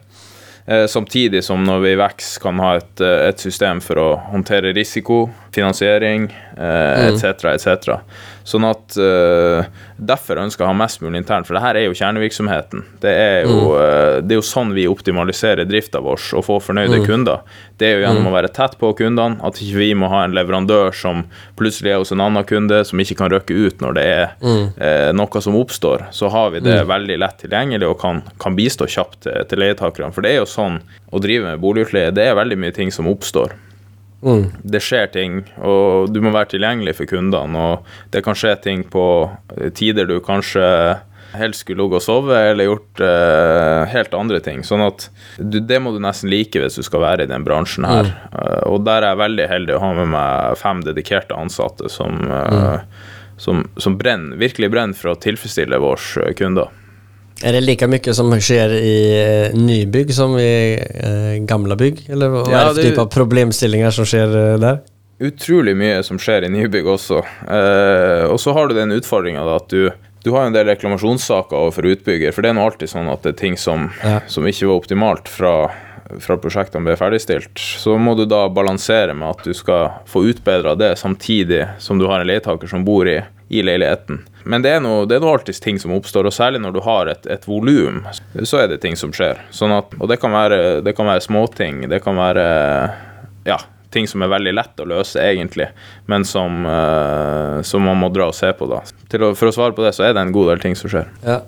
Eh, samtidig som når vi vokser, kan ha et, eh, et system for å håndtere risiko, finansiering eh, etc. etc. Sånn at uh, Derfor ønsker jeg å ha mest mulig internt, for det her er jo kjernevirksomheten. Det er jo, eh, det er jo sånn vi optimaliserer drifta vår og får fornøyde kunder. Det er jo gjennom å være tett på kundene, at ikke vi må ha en leverandør som plutselig er hos en annen kunde, som ikke kan røkke ut når det er eh, noe som oppstår. Så har vi det veldig lett tilgjengelig og kan, kan bistå kjapt til, til leietakerne. For det er jo sånn å drive med boligutleie, det er veldig mye ting som oppstår. Det skjer ting, og du må være tilgjengelig for kundene. Og det kan skje ting på tider du kanskje helst skulle ligget og sove, eller gjort uh, helt andre ting. Sånn at du, det må du nesten like hvis du skal være i den bransjen her. Eh, og der er jeg veldig heldig å ha med meg fem dedikerte ansatte som, eh, som, som brenner, virkelig brenner for å tilfredsstille våre kunder.
Är det lika mycket som sker i eh, nybygg som i eh, gamla bygg? Eller hva
Ja,
er det typ av problemstillinger som skjer der? där?
utrolig mye som skjer i nybygg også. Eh, og så har du den utfordringa at du, du har en del reklamasjonssaker overfor utbygger. For det er nå alltid sånn at det er ting som,
Ja.
som ikke var optimalt fra, fra prosjektene ble ferdigstilt. Så må du da balansere med at du skal få utbedra det samtidig som du har en leietaker som bor i, i leiligheten. Men det er noe, det er noe alltid ting som oppstår, og særlig når du har et, et volum, så er det ting som skjer. Sånn at, og det kan være, det kan være småting, det kan være ja, ting som er veldig lett å løse, egentlig, men som, uh, som man må dra og se på. da. Å, for å svare på det, så er det en god del ting som skjer.
Ja.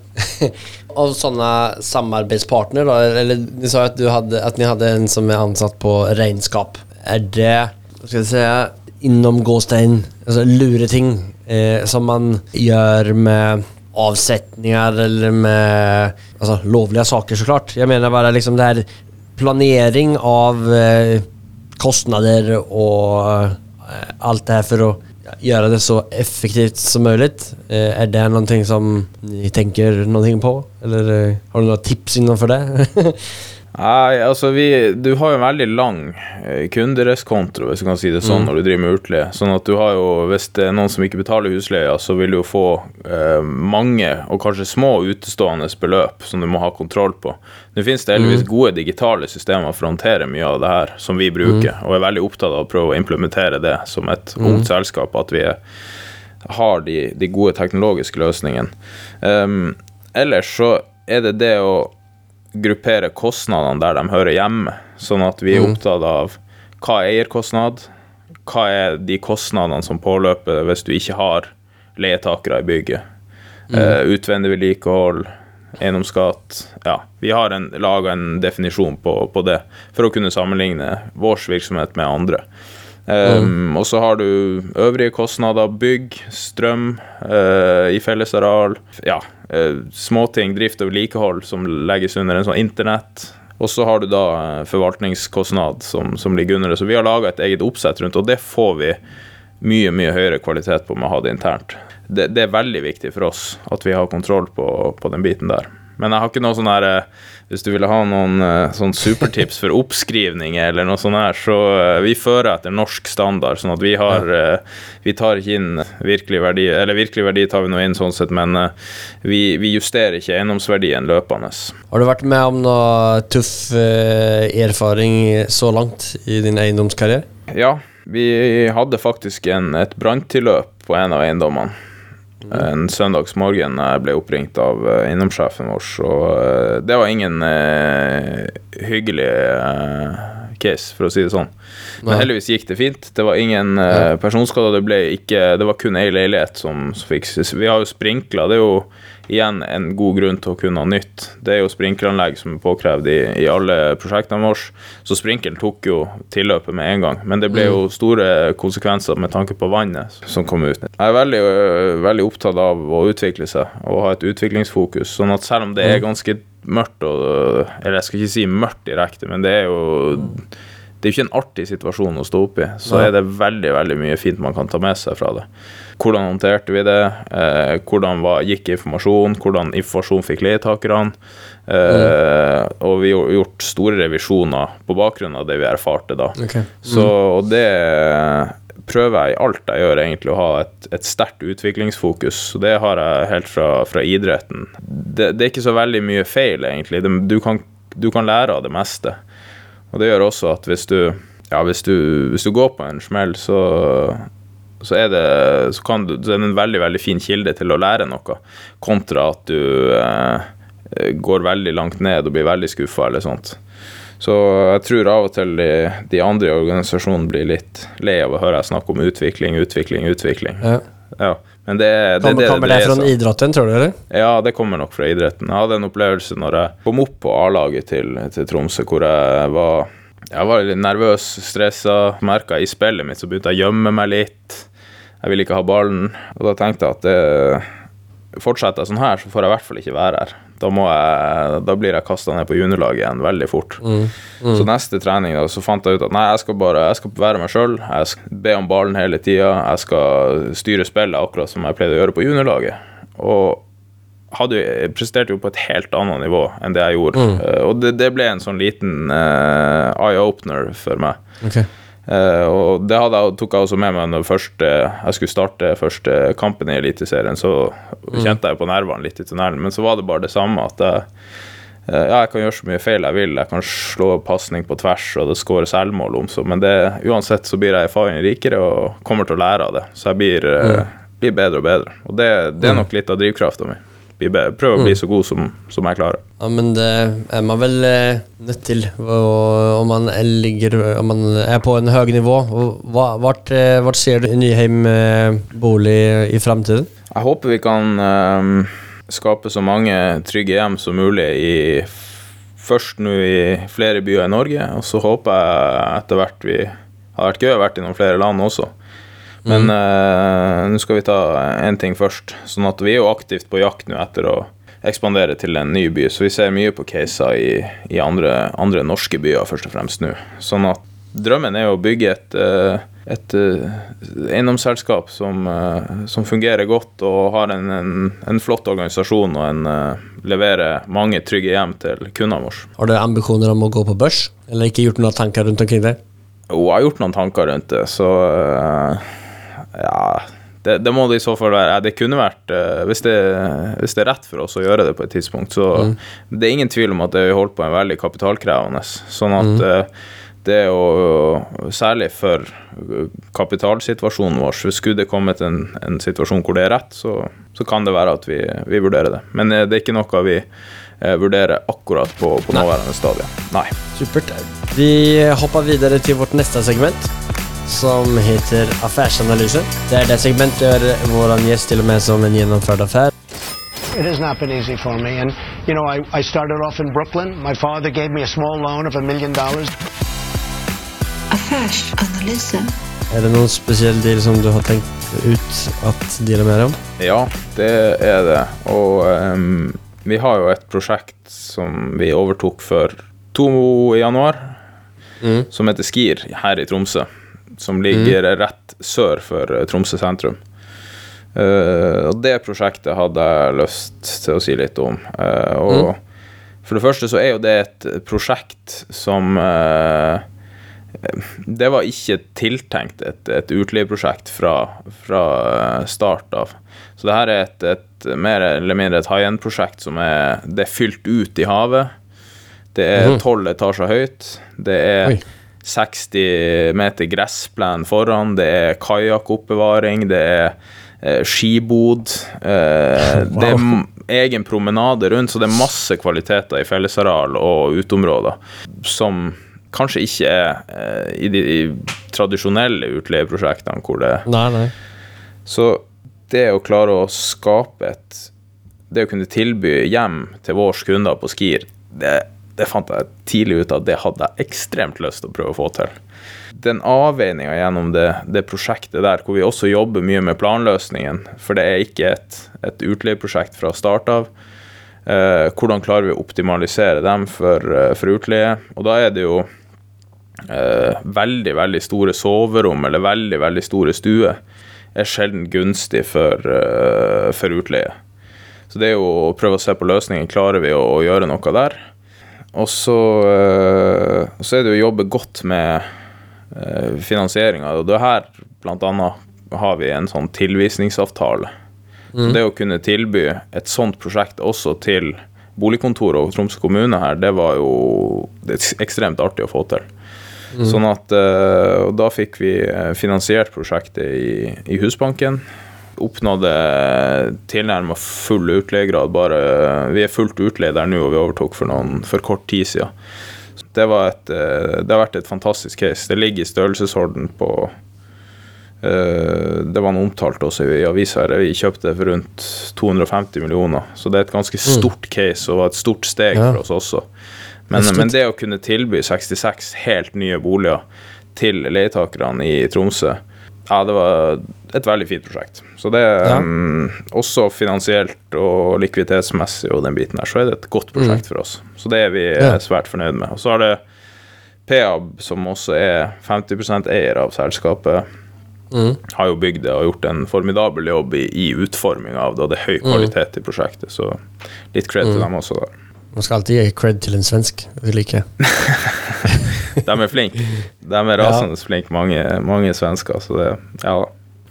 og sånne samarbeidspartner, da, eller ni sa at, du hadde, att ni hadde en som er ansatt på regnskap. Er det, skal jeg si, innom gåstein, altså lure lureting eh, som man gjør med avsetninger eller med altså, lovlige saker såklart. Jeg mener bare liksom det her planering av eh, kostnader og eh, alt det her for å gjøre det så effektivt som mulig. Eh, er det noe som ni tenker noe på? Eller eh, har du noen tips innenfor det?
Nei, altså vi, Du har jo en veldig lang kundereskontro, kunderestkonto, hvis du kan si det sånn, når du driver med utleie. Sånn at du har jo, Hvis det er noen som ikke betaler husleia, så vil du jo få eh, mange og kanskje små utestående beløp som du må ha kontroll på. Nå finnes det heldigvis gode digitale systemer for å håndtere mye av det her, som vi bruker, og er veldig opptatt av å prøve å implementere det som et ungt selskap, at vi er, har de, de gode teknologiske løsningene. Um, ellers så er det det å gruppere kostnadene der de hører hjemme, sånn at vi er opptatt av hva er eierkostnad, hva er de kostnadene som påløper hvis du ikke har leietakere i bygget, eh, utvendig vedlikehold, eiendomsskatt Ja, vi har laga en definisjon på, på det for å kunne sammenligne vår virksomhet med andre. Um, Og så har du øvrige kostnader, bygg, strøm uh, i fellesareal. Ja, uh, småting, drift og vedlikehold som legges under en sånn internett. Og så har du da eh, forvaltningskostnad som, som ligger under det. Så vi har laga et eget oppsett rundt, og det får vi mye, mye høyere kvalitet på med å ha det internt. Det, det er veldig viktig for oss at vi har kontroll på, på den biten der. Men jeg har ikke noe sånn her eh, Hvis du ville ha noen eh, sånn supertips for oppskrivning eller noe sånt her, så eh, vi fører etter norsk standard, sånn at vi har Vi tar ikke inn virkelig verdi Eller virkelig verdi tar vi nå inn sånn sett, men vi, vi justerer ikke eiendomsverdien løpende.
Har du vært med om noe tuff eh, erfaring så langt i din eiendomskarriere?
Ja, vi hadde faktisk en, et branntilløp på en av eiendommene. En søndagsmorgen jeg ble oppringt av innomsjefen vår, og eh, det var ingen eh, hyggelig eh, case, for å si det sånn. Men heldigvis gikk det fint. Det var ingen uh, personskader. Det ikke Det var kun ei leilighet som, som fikk Vi har jo sprinkler. Det er jo igjen en god grunn til å kunne ha nytt. Det er jo sprinkleranlegg som er påkrevd i, i alle prosjektene våre. Så sprinkelen tok jo tilløpet med en gang. Men det ble jo store konsekvenser med tanke på vannet som kom ut. Jeg er veldig, øh, veldig opptatt av å utvikle seg og ha et utviklingsfokus. Sånn at selv om det er ganske mørkt og Eller jeg skal ikke si mørkt direkte, men det er jo det er jo ikke en artig situasjon å stå oppi, så er det veldig veldig mye fint man kan ta med seg fra det. Hvordan håndterte vi det? Eh, hvordan var, gikk informasjon? Hvordan informasjon fikk leietakerne? Eh, Og vi har gjort store revisjoner på bakgrunn av det vi erfarte da.
Ok.
Så, og det prøver jeg i alt jeg gjør, egentlig, å ha et, et sterkt utviklingsfokus. Og det har jeg helt fra, fra idretten. Det, det er ikke så veldig mye feil, egentlig. Du, kan, du kan lære av det meste. Og det gjør også at hvis du, ja, hvis du, hvis du går på en smell, så, så, er det, så, kan du, så er det en veldig veldig fin kilde til å lære noe, kontra at du eh, går veldig langt ned og blir veldig skuffa eller sånt. Så jeg tror av og til de, de andre i organisasjonen blir litt lei av å høre jeg snakke om utvikling, utvikling, utvikling.
Ja.
Ja, men det, det, det,
kommer det
det
fra
seg
idretten, tror du eller?
Ja, det kommer nok fra idretten. Jeg hadde en opplevelse når jeg kom opp på A-laget til, til Tromsø, hvor jeg var, jeg var litt nervøs, stressa. Merka i spillet mitt så begynte jeg å gjemme meg litt. Jeg ville ikke ha ballen. Og da tenkte jeg at det, fortsetter jeg sånn her, så får jeg i hvert fall ikke være her. Da, må jeg, da blir jeg kasta ned på juniorlaget igjen veldig fort. Så neste trening da, så fant jeg ut at nei, jeg skal bare jeg skal være meg sjøl. Jeg skal be om ballen hele tida. Jeg skal styre spillet akkurat som jeg pleide å gjøre på juniorlaget. Og hadde, jo- presterte jo på et helt annet nivå enn det jeg gjorde. Eh, og det, det ble en sånn liten uh, eye-opener for meg.
Ok.
Eh, og det jeg, tok jeg også med meg når først, eh, jeg skulle starte første kampen i Eliteserien. Så kjente jeg på nervene litt i tunnelen, men så var det bare det samme at jeg, eh, ja, jeg kan gjøre så mye feil jeg vil. Jeg kan slå pasning på tvers, og det skårer selvmål om så, men det, uansett så blir jeg erfaring rikere og kommer til å lære av det. Så jeg blir, mm. blir bedre og bedre. Og det, det er nok litt av drivkrafta mi. Bli bedre. Prøve å bli så god som, som jeg klarer.
Ja men det er man väl eh, nødt til om man ligger, om man er på en høy nivå. Hva, vart, eh, vart ser du Nyheim eh, bolig i framtiden?
Jeg håper vi kan um, skape så mange trygge hjem som mulig i først nå i flere byer i Norge, og så håper jeg etter hvert vi har vært gøy å vært i noen flere land også. Men eh, nå skal vi ta én ting først. Sånn at vi er jo aktivt på jakt nå etter å ekspandere til en ny by, så vi ser mye på caser i, i andre, andre norske byer først og fremst nå. Sånn at drømmen er å bygge et, eh, et eh, eiendomsselskap som, som fungerer godt og har en, en, en flott organisasjon og en, leverer mange trygge hjem til kundene våre.
Har du ambisjoner om å gå på børs? Eller ikke gjort noen tanker rundt omkring det?
Jo, jeg har gjort noen tanker rundt det, så ja det, det må det i så fall være. Det kunne vært eh, hvis, det, hvis det er rett for oss å gjøre det på et tidspunkt, så det er ingen tvil om at det har holdt på en veldig kapitalkrevende. Sånn at mm. det er jo Særlig for eh, kapitalsituasjonen vår. Hvis skulle det kommet en, en situasjon hvor det er rett, så, så kan det være at vi, vi vurderer det. Men eh, det er ikke noe vi eh, vurderer akkurat på, på nåværende stadium. Nei.
Supert. Vi hopper videre til vårt neste segment som heter Affærsanalyse. Det er det segmentet gjør vår gjest til og med som en gjennomført affær
It has not been easy for me. And, you know, I, I started off in Brooklyn. My father gave me a small loan of a million dollars.
Affärsanalysen.
Er det någon speciell deal som du har tänkt ut att dela med dig om?
Ja, det er det. Og um, vi har jo et prosjekt som vi overtok for to i januar, som heter Skir her i Tromsø. Som ligger rett sør for eh, Tromsø sentrum. Uh, og det prosjektet hadde jeg lyst til å si litt om. Uh, og for det første så er jo det et prosjekt som uh, det var ikke tiltenkt et, et utleieprosjekt fra, fra start av. Så det her er et, et mer eller mindre et high end-prosjekt som er, det er fylt ut i havet. Det er tolv etasjer høyt. Det er
Oi.
60 meter gressplen foran. Det er kajakkoppbevaring. Det er eh, skibod. Eh, Det er egen promenade rundt, så det er masse kvaliteter i fellesareal og uteområder som kanskje ikke er eh, i de tradisjonelle utleieprosjektene hvor det
er.
Så det å klare å skape et Det å kunne tilby hjem til vårs kunder på Skir, det, det fant jeg tidlig ut at det hadde jeg ekstremt lyst til å prøve å få til. Den avveininga gjennom det, det prosjektet der, hvor vi også jobber mye med planløsningen, for det er ikke et, et utleieprosjekt fra start av. Eh, hvordan klarer vi å optimalisere dem for, eh, for utleie? Og da er det jo eh, veldig, veldig store soverom eller veldig, veldig store stuer er sjelden gunstig for, eh, for utleie. Så det er jo å prøve å se på løsningen. Klarer vi å, å gjøre noe der? Og så, eh, så er det jo å jobbe godt med uh, finansieringa. Og det her blant annet har vi en sånn tilvisningsavtale. Så det å kunne tilby et sånt prosjekt også til boligkontoret og Tromsø kommune her, det var jo det ekstremt artig å få til. Sånn at eh, Og da fikk vi eh, finansiert prosjektet i, i Husbanken. Oppnådde tilnærmet full utleiegrad. Bare, vi er fullt utleid der nå, og vi overtok for, noen, for kort tid siden. Det, var et, eh, det har vært et fantastisk case. Det ligger i størrelsesorden på eh, Det var noe omtalt også i avisa. her. Vi kjøpte det for rundt 250 millioner. Så det er et ganske stort case og et stort steg
Ja.
for oss også. Men, men det å kunne tilby 66 helt nye boliger til leietakerne i Tromsø, ja, det var et veldig fint prosjekt. Så det
Ja.
um, Også finansielt og likviditetsmessig og den biten der, så er det et godt prosjekt for oss. Så det er vi
Ja.
svært fornøyd med. Og så har det Peab, som også er 50% eier av selskapet, har jo bygd det og gjort en formidabel jobb i, i utforminga av det, og det er høy kvalitet i prosjektet, så litt cred til dem også der.
Man skal alltid gi cred til en svensk. Vi liker.
De er flinke. De er rasende flinke, mange, mange svensker, så det Ja.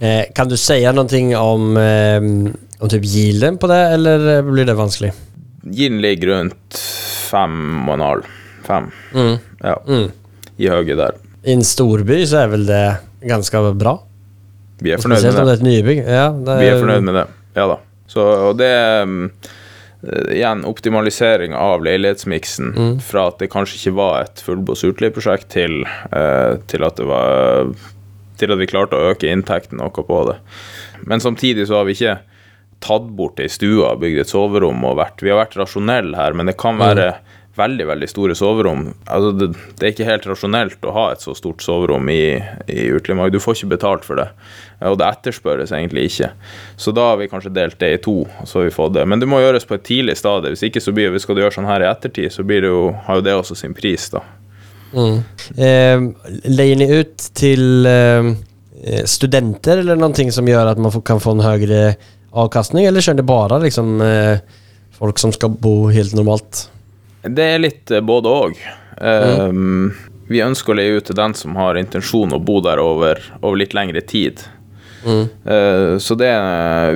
Eh, kan du si noe om, eh, om typ yielden på det eller blir det vanskelig?
Gilden ligger rundt fem og en halv. Fem.
Mm.
Ja.
Mm.
I høyre der.
I en storby så er vel det ganske bra?
Vi er fornøyd med
det är
det.
ett nybygg. Ja, det
Vi er fornøyd med det. Ja da. Så, og det er mm, eh, igjen optimalisering av leilighetsmiksen fra at det kanskje ikke var et fullbås utleieprosjekt, til, eh, til at det var Til at vi klarte å øke inntekten noe på det. Men samtidig så har vi ikke tatt bort ei stue bygd et soverom og vært Vi har vært rasjonelle her, men det kan være veldig veldig store soverom. Altså, det, det er ikke helt rasjonelt å ha et så stort soverom i, i utelivet. Du får ikke betalt for det, og det etterspørres egentlig ikke. Så da har vi kanskje delt det i to, og så har vi fått det. Men det må gjøres på et tidlig stadie. Hvis ikke så blir det, skal du gjøre sånn her i ettertid, så blir det jo, har jo det også sin pris, da.
Mm. Eh, leier ni ut til eh, studenter eller noe som gjør at man kan få en høyere avkastning eller kjører dere bare liksom eh, folk som skal bo helt normalt?
Det er litt eh, både òg. Um, vi ønsker å leie ut til den som har intensjon å bo der over, over litt lengre tid. Eh, så det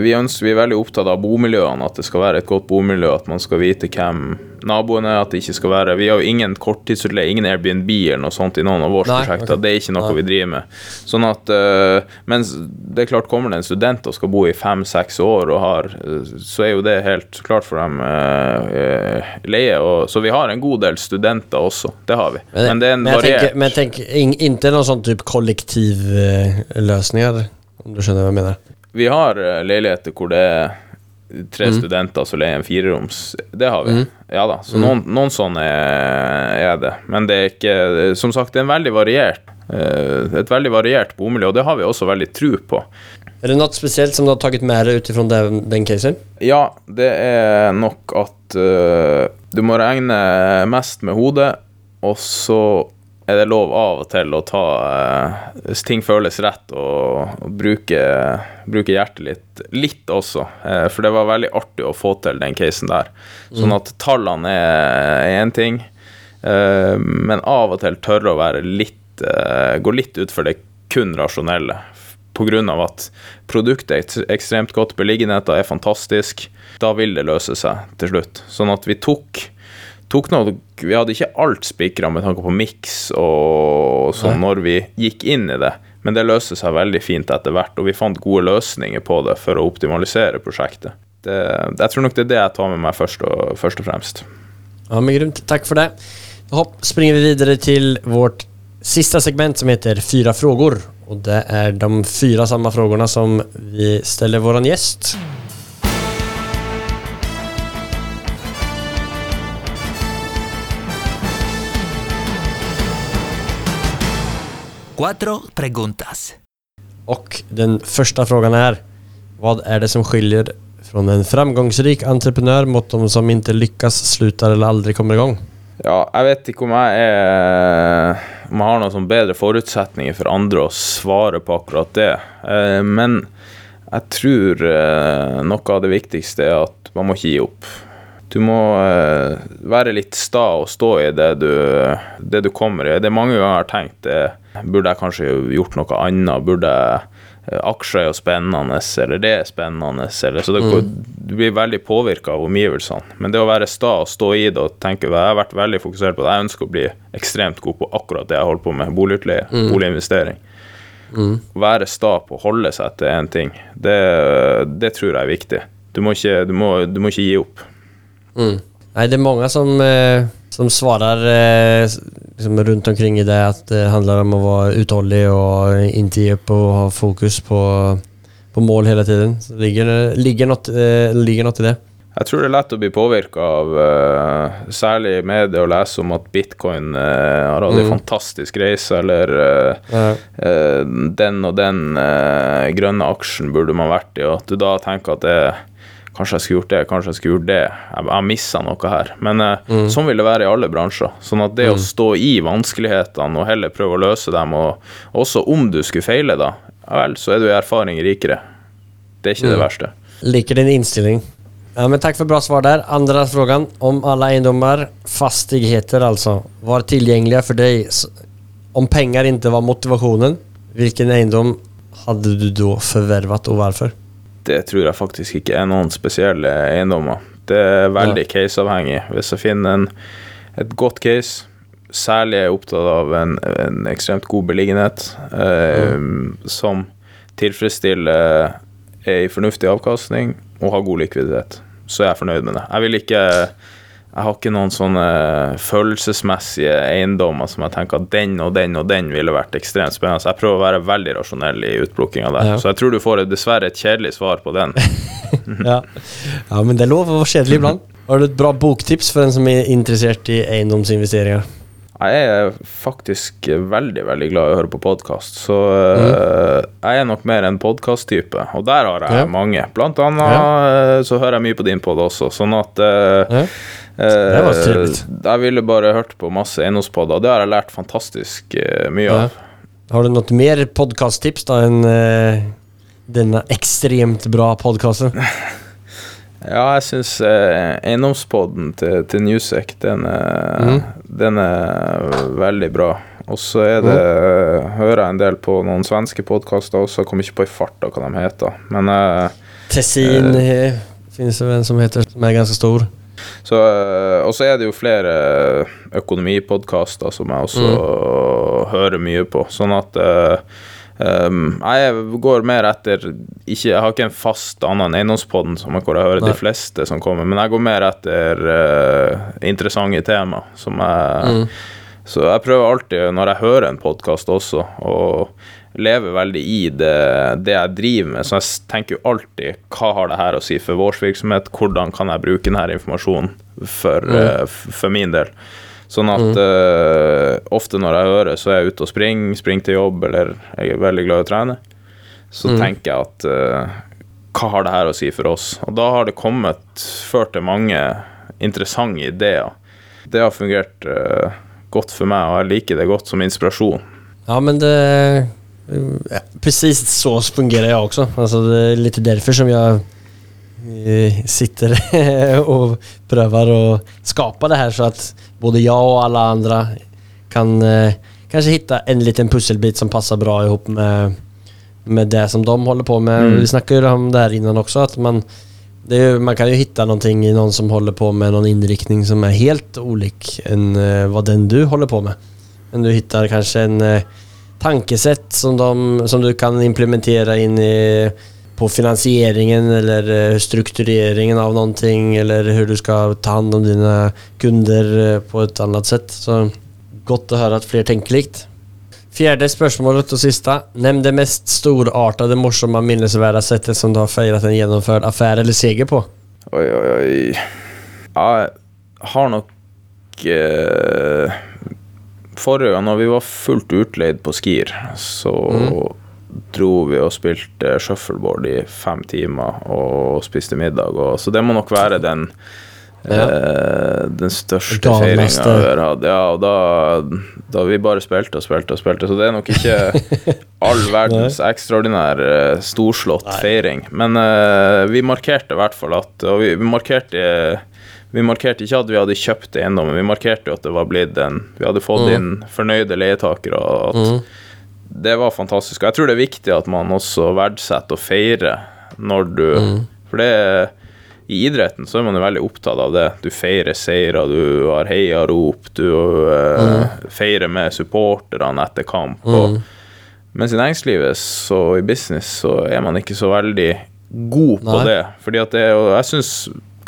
vi, ønsker, vi er veldig opptatt av bomiljøene, at det skal være et godt bomiljø, at man skal vite hvem naboene er, at det ikke skal være Vi har jo ingen korttidsutleie, ingen Airbnb eller noe sånt i noen av våre
Nei,
prosjekter.
Okay.
Det er ikke noe
Nei.
vi driver med. Sånn at uh, Mens det er klart, kommer det en student og skal bo i fem-seks år, og har, eh, så er jo det helt klart for dem eh, eh, leie. Og, så vi har en god del studenter også. Det har vi. Men, det er en
men
variert
men tenk, in, in, noen sånn type kollektivløsninger? kollektivlösningar. Om du skjønner hva jeg mener.
Vi har eh, leiligheter hvor det er tre
Mm.
studenter som leier en fireroms. Det har vi. Ja da. Så noen, noen sånne er, det. Men det er ikke Som sagt, det er en veldig variert eh, et veldig variert bomiljø, og det har vi også veldig tro på.
Er det noe spesielt som du har taget med dig utifrån den, den casen?
Ja, det er nok at uh, du må regne mest med hodet, og så er det lov av og til å ta eh, Hvis ting føles rett, og, og bruke, bruke hjertet litt, litt også. Eh, for det var veldig artig å få til den casen der. Sånn at tallene er én ting, eh, men av og til tørre å være litt Gå litt utfor det kun rasjonelle. Pga. at produktet er ekstremt godt, beliggenheten er fantastisk. Da vil det løse seg til slutt. Sånn at vi tok tok noe, Vi hadde ikke alt spikra med tanke på miks og sånn når vi gikk inn i det, men det løste seg veldig fint etter hvert, og vi fant gode løsninger på det for å optimalisere prosjektet. Det, jeg tror nok det er det jeg tar med meg først og, først og fremst.
Ja, men grymt. Takk for det. Hopp, springer vi videre til vårt siste segment som heter Fyra frågor. Og det er de fyra samme spørsmålene som vi ställer vår gäst.
Cuatro preguntas.
Och den första frågan är Vad är det som skiljer från en framgångsrik entreprenör mot de som inte lyckas, slutar eller aldrig kommer igång?
Ja, jeg vet ikke om jeg er Om jeg har noen sånn bedre forutsetninger for andre å svare på akkurat det. Eh, Men jeg tror eh, noe av det viktigste er at man må ikke gi opp. Du må eh, være litt sta og stå i det du, det du kommer i. Det er mange ganger jeg har tenkt eh, Burde jeg kanskje gjort noe annet? Burde jeg eh, Aksjer er jo spennende, eller det er spennende. Eller, så det, du blir veldig påvirka av omgivelsene. Men det å være sta og stå i det og tenke Jeg har vært veldig fokusert på det. Jeg ønsker å bli ekstremt god på akkurat det jeg holder på med. Boligutleie, boliginvestering. Å være sta på å holde seg til én ting, det, det tror jeg er viktig. Du må ikke, du må, du må ikke gi opp.
Nei, det er mange som, eh, som svarar eh, liksom runt omkring i det att det handlar om att vara uthållig och inte ge upp och ha fokus på, på mål hela tiden. Så ligger, ligger, något, eh, ligger något i det.
Jeg tror det er lett å bli påvirka av uh, særlig i media å lese om at bitcoin uh, har hatt en fantastisk reise, eller uh,
Ja.
den og den grønne aksjen burde man vært i, og at du da tenker at det Kanskje jeg skulle gjort det, kanskje jeg skulle gjort det. Jeg jeg missa noe her. Men mm. sånn vil det være i alle bransjer. Sånn at det å stå i vanskelighetene og heller prøve å løse dem, og også om du skulle feile, da, ja vel, så er du i erfaring rikere. Det er ikke det verste.
Liker din innstilling. Ja, men takk for bra svar der. Andre frågan. Om alle eiendommer, fastigheter altså, var tilgjengelige for deg Om penger ikke var motivasjonen. Hvilken eiendom hadde du da forvervet, og varför?
Det tror jeg faktisk ikke er noen spesielle eiendommer. Det er veldig caseavhengig. Hvis jeg finner en, et godt case, særlig er jeg opptatt av en, en ekstremt god beliggenhet eh, som tilfredsstiller ei fornuftig avkastning og har god likviditet, så er jeg fornøyd med det. Jeg vil ikke jeg har ikke noen sånne følelsesmessige eiendommer som jeg tenker at den og den og den ville vært ekstremt spennende. Så jeg prøver å være veldig rasjonell i utplukkinga der.
Ja.
Så jeg tror du får dessverre et kjedelig svar på den.
ja. ja, men det er lov å være kjedelig ibland. Har du et bra boktips for en som er interessert i eiendomsinvesteringer?
Jeg er faktisk veldig veldig glad i å høre på podkast, så mm. jeg er nok mer en podkast-type. Og der har jeg
Ja.
mange. Blant annet ja. så hører jeg mye på din pod også, sånn at eh,
Ja. Det var
eh. Jeg ville bare hørt på masse eiendomspodder, og det har jeg lært fantastisk eh, mye av.
Har du noe mer podcasttips da Enn eh, denne ekstremt bra podcasten?
Ja, jeg syns eh, eiendomspodden til, til Newsec, den,
Mhm.
den er veldig bra. Og så er det
mm.
Hører jeg en del på noen svenske podkaster også, jeg kommer ikke på i farta hva de heter. Men eh,
Tessin eh, finnes det en som heter, som er ganske stor.
så eh, Og så er det jo flere økonomipodkaster som jeg også
Mm.
hører mye på. Sånn at eh, Um, jeg går mer etter ikke, Jeg har ikke en fast annen enn eiendomspodden som jeg, hvor jeg hører
Nei.
de fleste som kommer, men jeg går mer etter uh, interessante tema. Som jeg,
Mm.
Så jeg prøver alltid, når jeg hører en podkast også, å leve veldig i det, det jeg driver med. Så jeg tenker jo alltid hva har det her å si for vår virksomhet, hvordan kan jeg bruke denne informasjonen for, mm. uh, for min del. Sånn at eh, ofte når jeg hører, så er jeg ute og springer, springer til jobb, eller jeg er veldig glad i å trene. Så tenker jeg at uh, hva har det her å si for oss? Og da har det kommet, ført til mange interessante ideer. Det har fungert uh, godt for meg, og jeg liker det godt som inspirasjon.
Ja men det... ja, Precis så fungerer jeg også. Altså, det er litt derfor som jag eh, sitter og prøver å skapa det her, så at både jeg og alle andre kan kanskje finne en liten pusselbit som passer bra ihop med, med det som de håller på med.
Mm.
Vi snakket jo om det her innan også, at man det är, man kan jo hitta noe i noen som håller på med noen innriktning som er helt olik enn hva den du håller på med. Men du hittar kanskje en tankesett som, de, som du kan implementere inn i, på finansieringen eller eh, struktureringen av noen ting, eller hvordan du skal ta hand om dine kunder eh, på et annet sett. Så godt å høre at fler tenker likt. Fjerde spørsmålet og siste. Nevn det mest storartede, morsomme, minnesvärda sättet som du har feiret en gjennomført affære eller seger på.
Oi, oi, oi. Jeg har nok eh, Forrige gang når vi var fullt utleid på Skier, så dro vi og spilte shuffleboard i fem timer og spiste middag. Og, så det må nok være den eh, den største feiringa vi har hatt. Ja, og da, da vi bare spilte og spilte og spilte. Så det er nok ikke all verdens ekstraordinær storslått storslått feiring. Men eh, vi markerte i hvert fall at Og vi, vi markerte vi markerte ikke at vi hadde kjøpt eiendommen, vi markerte jo at det var blitt en Vi hadde fått inn fornøyde leietakere, og at det var fantastisk. Og jeg tror det er viktig at man også verdsetter og feirer når du For det i idretten så er man jo veldig opptatt av det. Du feirer seire, du har heiarop, du eh, feirer med supporterne etter kamp. Og, mens i næringslivet så i business så er man ikke så veldig god på
Nei.
det. Fordi at det er jo Jeg syns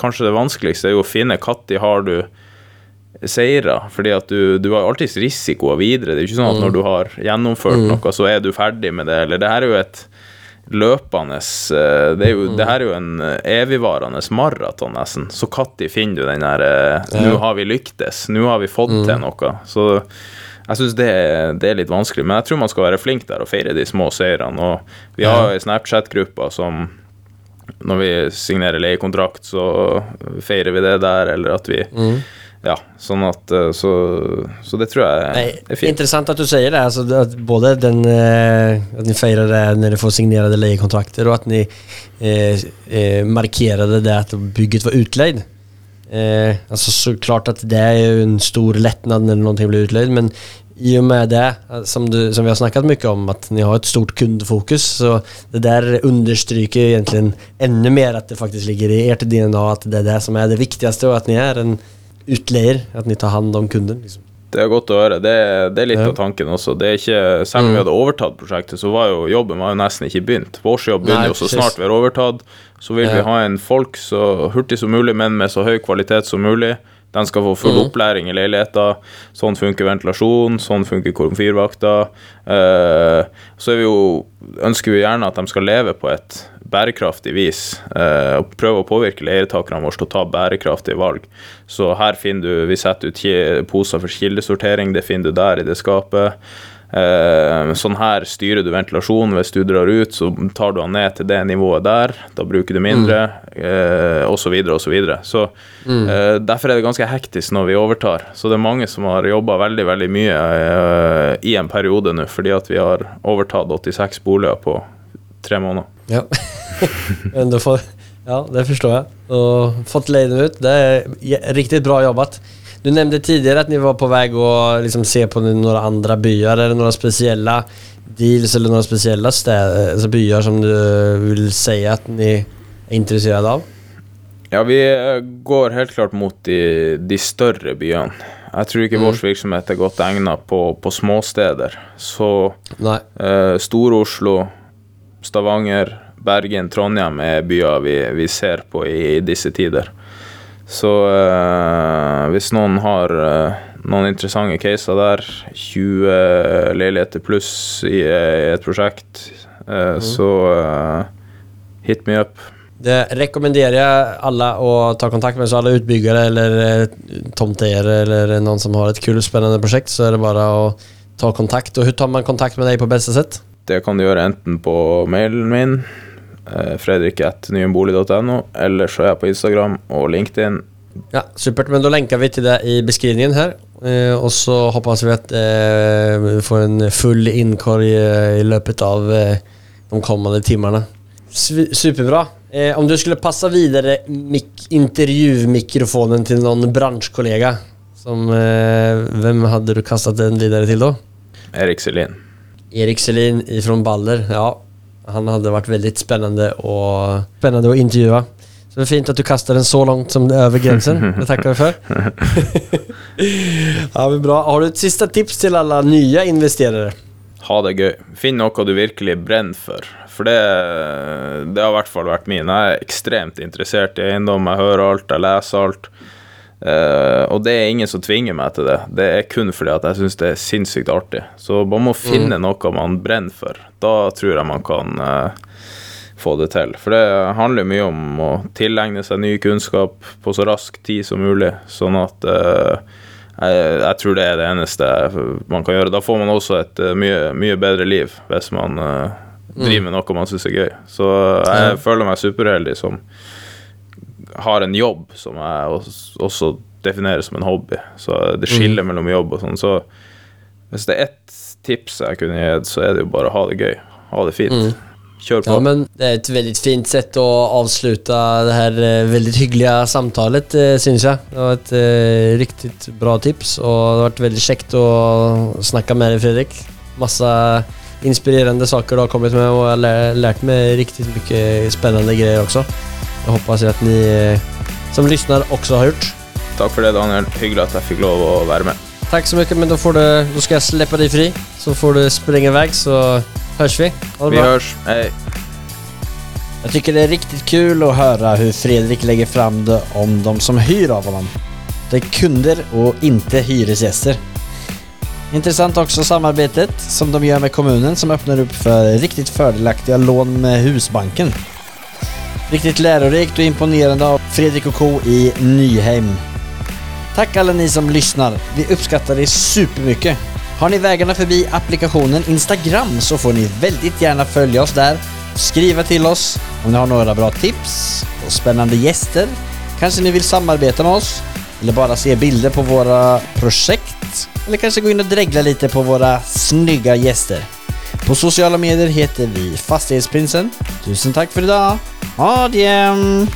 kanskje det vanskeligste er jo å finne når har du seirer. Fordi at du, du har alltids risikoer videre. Det er jo ikke sånn at når du har gjennomført noe, så er du ferdig med det. Eller det her er jo et løpende eh, Det, er jo, det her er jo en eh, evigvarende maraton, nesten. Så når finner du den der eh, Nå har vi lyktes. Nå har vi fått til noe. Så jeg syns det, det er litt vanskelig. Men jeg tror man skal være flink der og feire de små seirene. Og vi har ei Snapchat-gruppe som når vi signerer leiekontrakt, så feirer vi det der, eller at vi Ja, sånn at eh, Så, så det tror jeg er fint.
intressant at du sier det. Altså, at både den, at dere ni firade det når dere får signerte leiekontrakter, og at ni eh, eh, markerade det at bygget var utleid. Eh, så klart at det er jo en stor lettnad når noe blir utleid, men i og med det, eh, som, du, som vi har snakket mye om, at ni har et stort kundfokus så det der understryker egentlig enda mer at det faktisk ligger i deres DNA at det er det som er det viktigste, og at ni er en utleier, at ni tar hand om kunden. Liksom.
Det er godt å høre. Det, det er litt
Ja.
av tanken også. Det er ikke, selv om vi hadde overtatt prosjektet, så var jo jobben var jo nesten ikke begynt. Vår jobb begynner jo så snart vi har overtatt. Så vil vi ha en folk så hurtig som mulig, men med så høy kvalitet som mulig. Den skal få full opplæring i leiligheter. Sånn funker ventilasjon, sånn funker komfyrvakter. Eh, så vi jo, ønsker vi gjerne at de skal leve på et bærekraftig vis. eh, og prøve å påvirke leietakerne våre til å ta bærekraftige valg. Så her finner du Vi setter ut poser for kildesortering, det finner du der i det skapet. Eh, sånn her styrer du ventilasjonen. Hvis du drar ut, så tar du den ned til det nivået der. Da bruker du mindre, eh, og så videre og så eh, derfor er det ganske hektisk når vi overtar. Så det er mange som har jobba veldig, veldig mye eh, i en periode nå, fordi at vi har overtatt 86 boliger på tre måneder.
Ja. Får, ja, det förstår jag. Och fått leiden ut. Det är riktig riktigt bra jobbat. Du nämnde tidigare att ni var på väg att liksom se på några andra byar eller några speciella deals eller några speciella städer, alltså byar som du vill säga att ni är intresserade av?
Ja, vi eh, går helt klart mot de, de større byene. Jeg tror ikke vår virksomhet er godt egnet på, på småsteder. Så. Eh, Stor-Oslo, Stavanger, Bergen, Trondheim er byer vi, vi ser på i disse tider. Så eh, hvis noen har eh, noen interessante caser der, 20 leiligheter pluss i, i et prosjekt, eh, så eh, hit me up.
Det rekommenderer jeg alle å ta kontakt med. Så alle utbyggere eller tomteeiere eller noen som har et kul spennende prosjekt, så er det bare å ta kontakt. Og hvordan tar man kontakt med deg på beste sätt?
Det kan du gjøre enten på mailen min, eh, fredrik.nyenbolig.no, eller så er jeg på Instagram og LinkedIn.
Ja, supert. Men da lenker vi til det i beskrivningen her. Eh, och så hoppas vi at eh, vi får en full inkorg eh, i løpet av eh, de kommende timene. Superbra. Eh, om du skulle passa videre mik- intervjumikrofonen til noen bransjekollega, som, eh, hvem hadde du kastet den videre til da?
Erik Selin.
Erik Selin ifrån Baller, ja. Han hade varit väldigt spännande och spännande att intervjua. Så det är fint att du kastar den så långt som över gränsen. Det tackar vi för. ja, men bra. Har du ett sista tips till alla nya investerare?
Ha det gøy. Finn noe du virkelig brenner for. For det, det har i hvert fall vært min. Jeg er ekstremt interessert i eiendom. Jeg hører alt, jeg leser alt. Eh, og det er ingen som tvinger meg til det. Det er kun fordi at jeg syns det er sinnssykt artig. Så man må finne noe man brenner for. Da tror jeg man kan uh, få det til. For det handler mye om å tilegne seg ny kunnskap på så rask tid som mulig, sånn at uh, jeg, jeg tror det er det eneste man kan gjøre. Da får man også et mye, mye bedre liv hvis man driver med noe man syns er gøy. Så jeg føler meg superheldig som har en jobb som jeg også, også definerer som en hobby. Så det skiller mellom jobb og sånn. Så hvis det er ett tips jeg kunne gitt, så er det jo bare å ha det gøy. Ha det fint. kjør på.
Ja, men det er et veldig fint sett å avslutte det her veldig hyggelige samtalet, eh, syns jeg. Det var et uh, riktig bra tips og det har vært veldig kjekt å snakke med deg, Fredrik. Masse inspirerende saker du har kommet med og jeg har lært meg riktig mye spennende greier grejer också. Jag hoppas att ni eh, som lyssnar också har gjort.
Takk for det, Daniel. Hyggelig at jeg fikk lov å være med.
Tack så mycket, men då, får du, då ska jag släppa dig fri. Så får du springa iväg så hörs vi. Ha det
Vi
bra.
hørs. Hei.
Jag tycker det är riktigt kul att höra hur Fredrik lägger fram det om de som hyr av honom. Det är kunder och inte hyresgäster. Intressant också samarbetet som de gör med kommunen som öppnar upp för riktigt fördelaktiga lån med Husbanken. Riktigt lärorikt och imponerande av Fredrik och Co i Nyheim. Tack alla ni som lyssnar. Vi uppskattar det supermycket. Har ni vägarna förbi applikationen Instagram så får ni väldigt gärna följa oss där. Skriva till oss om ni har några bra tips och spännande gäster. Kanske ni vill samarbeta med oss eller bara se bilder på våra projekt. Eller kanske gå in och dregla lite på våra snygga gäster. På sosiale medier heter vi Fastighetsprinsen. Tusen takk tack för idag. Adjem!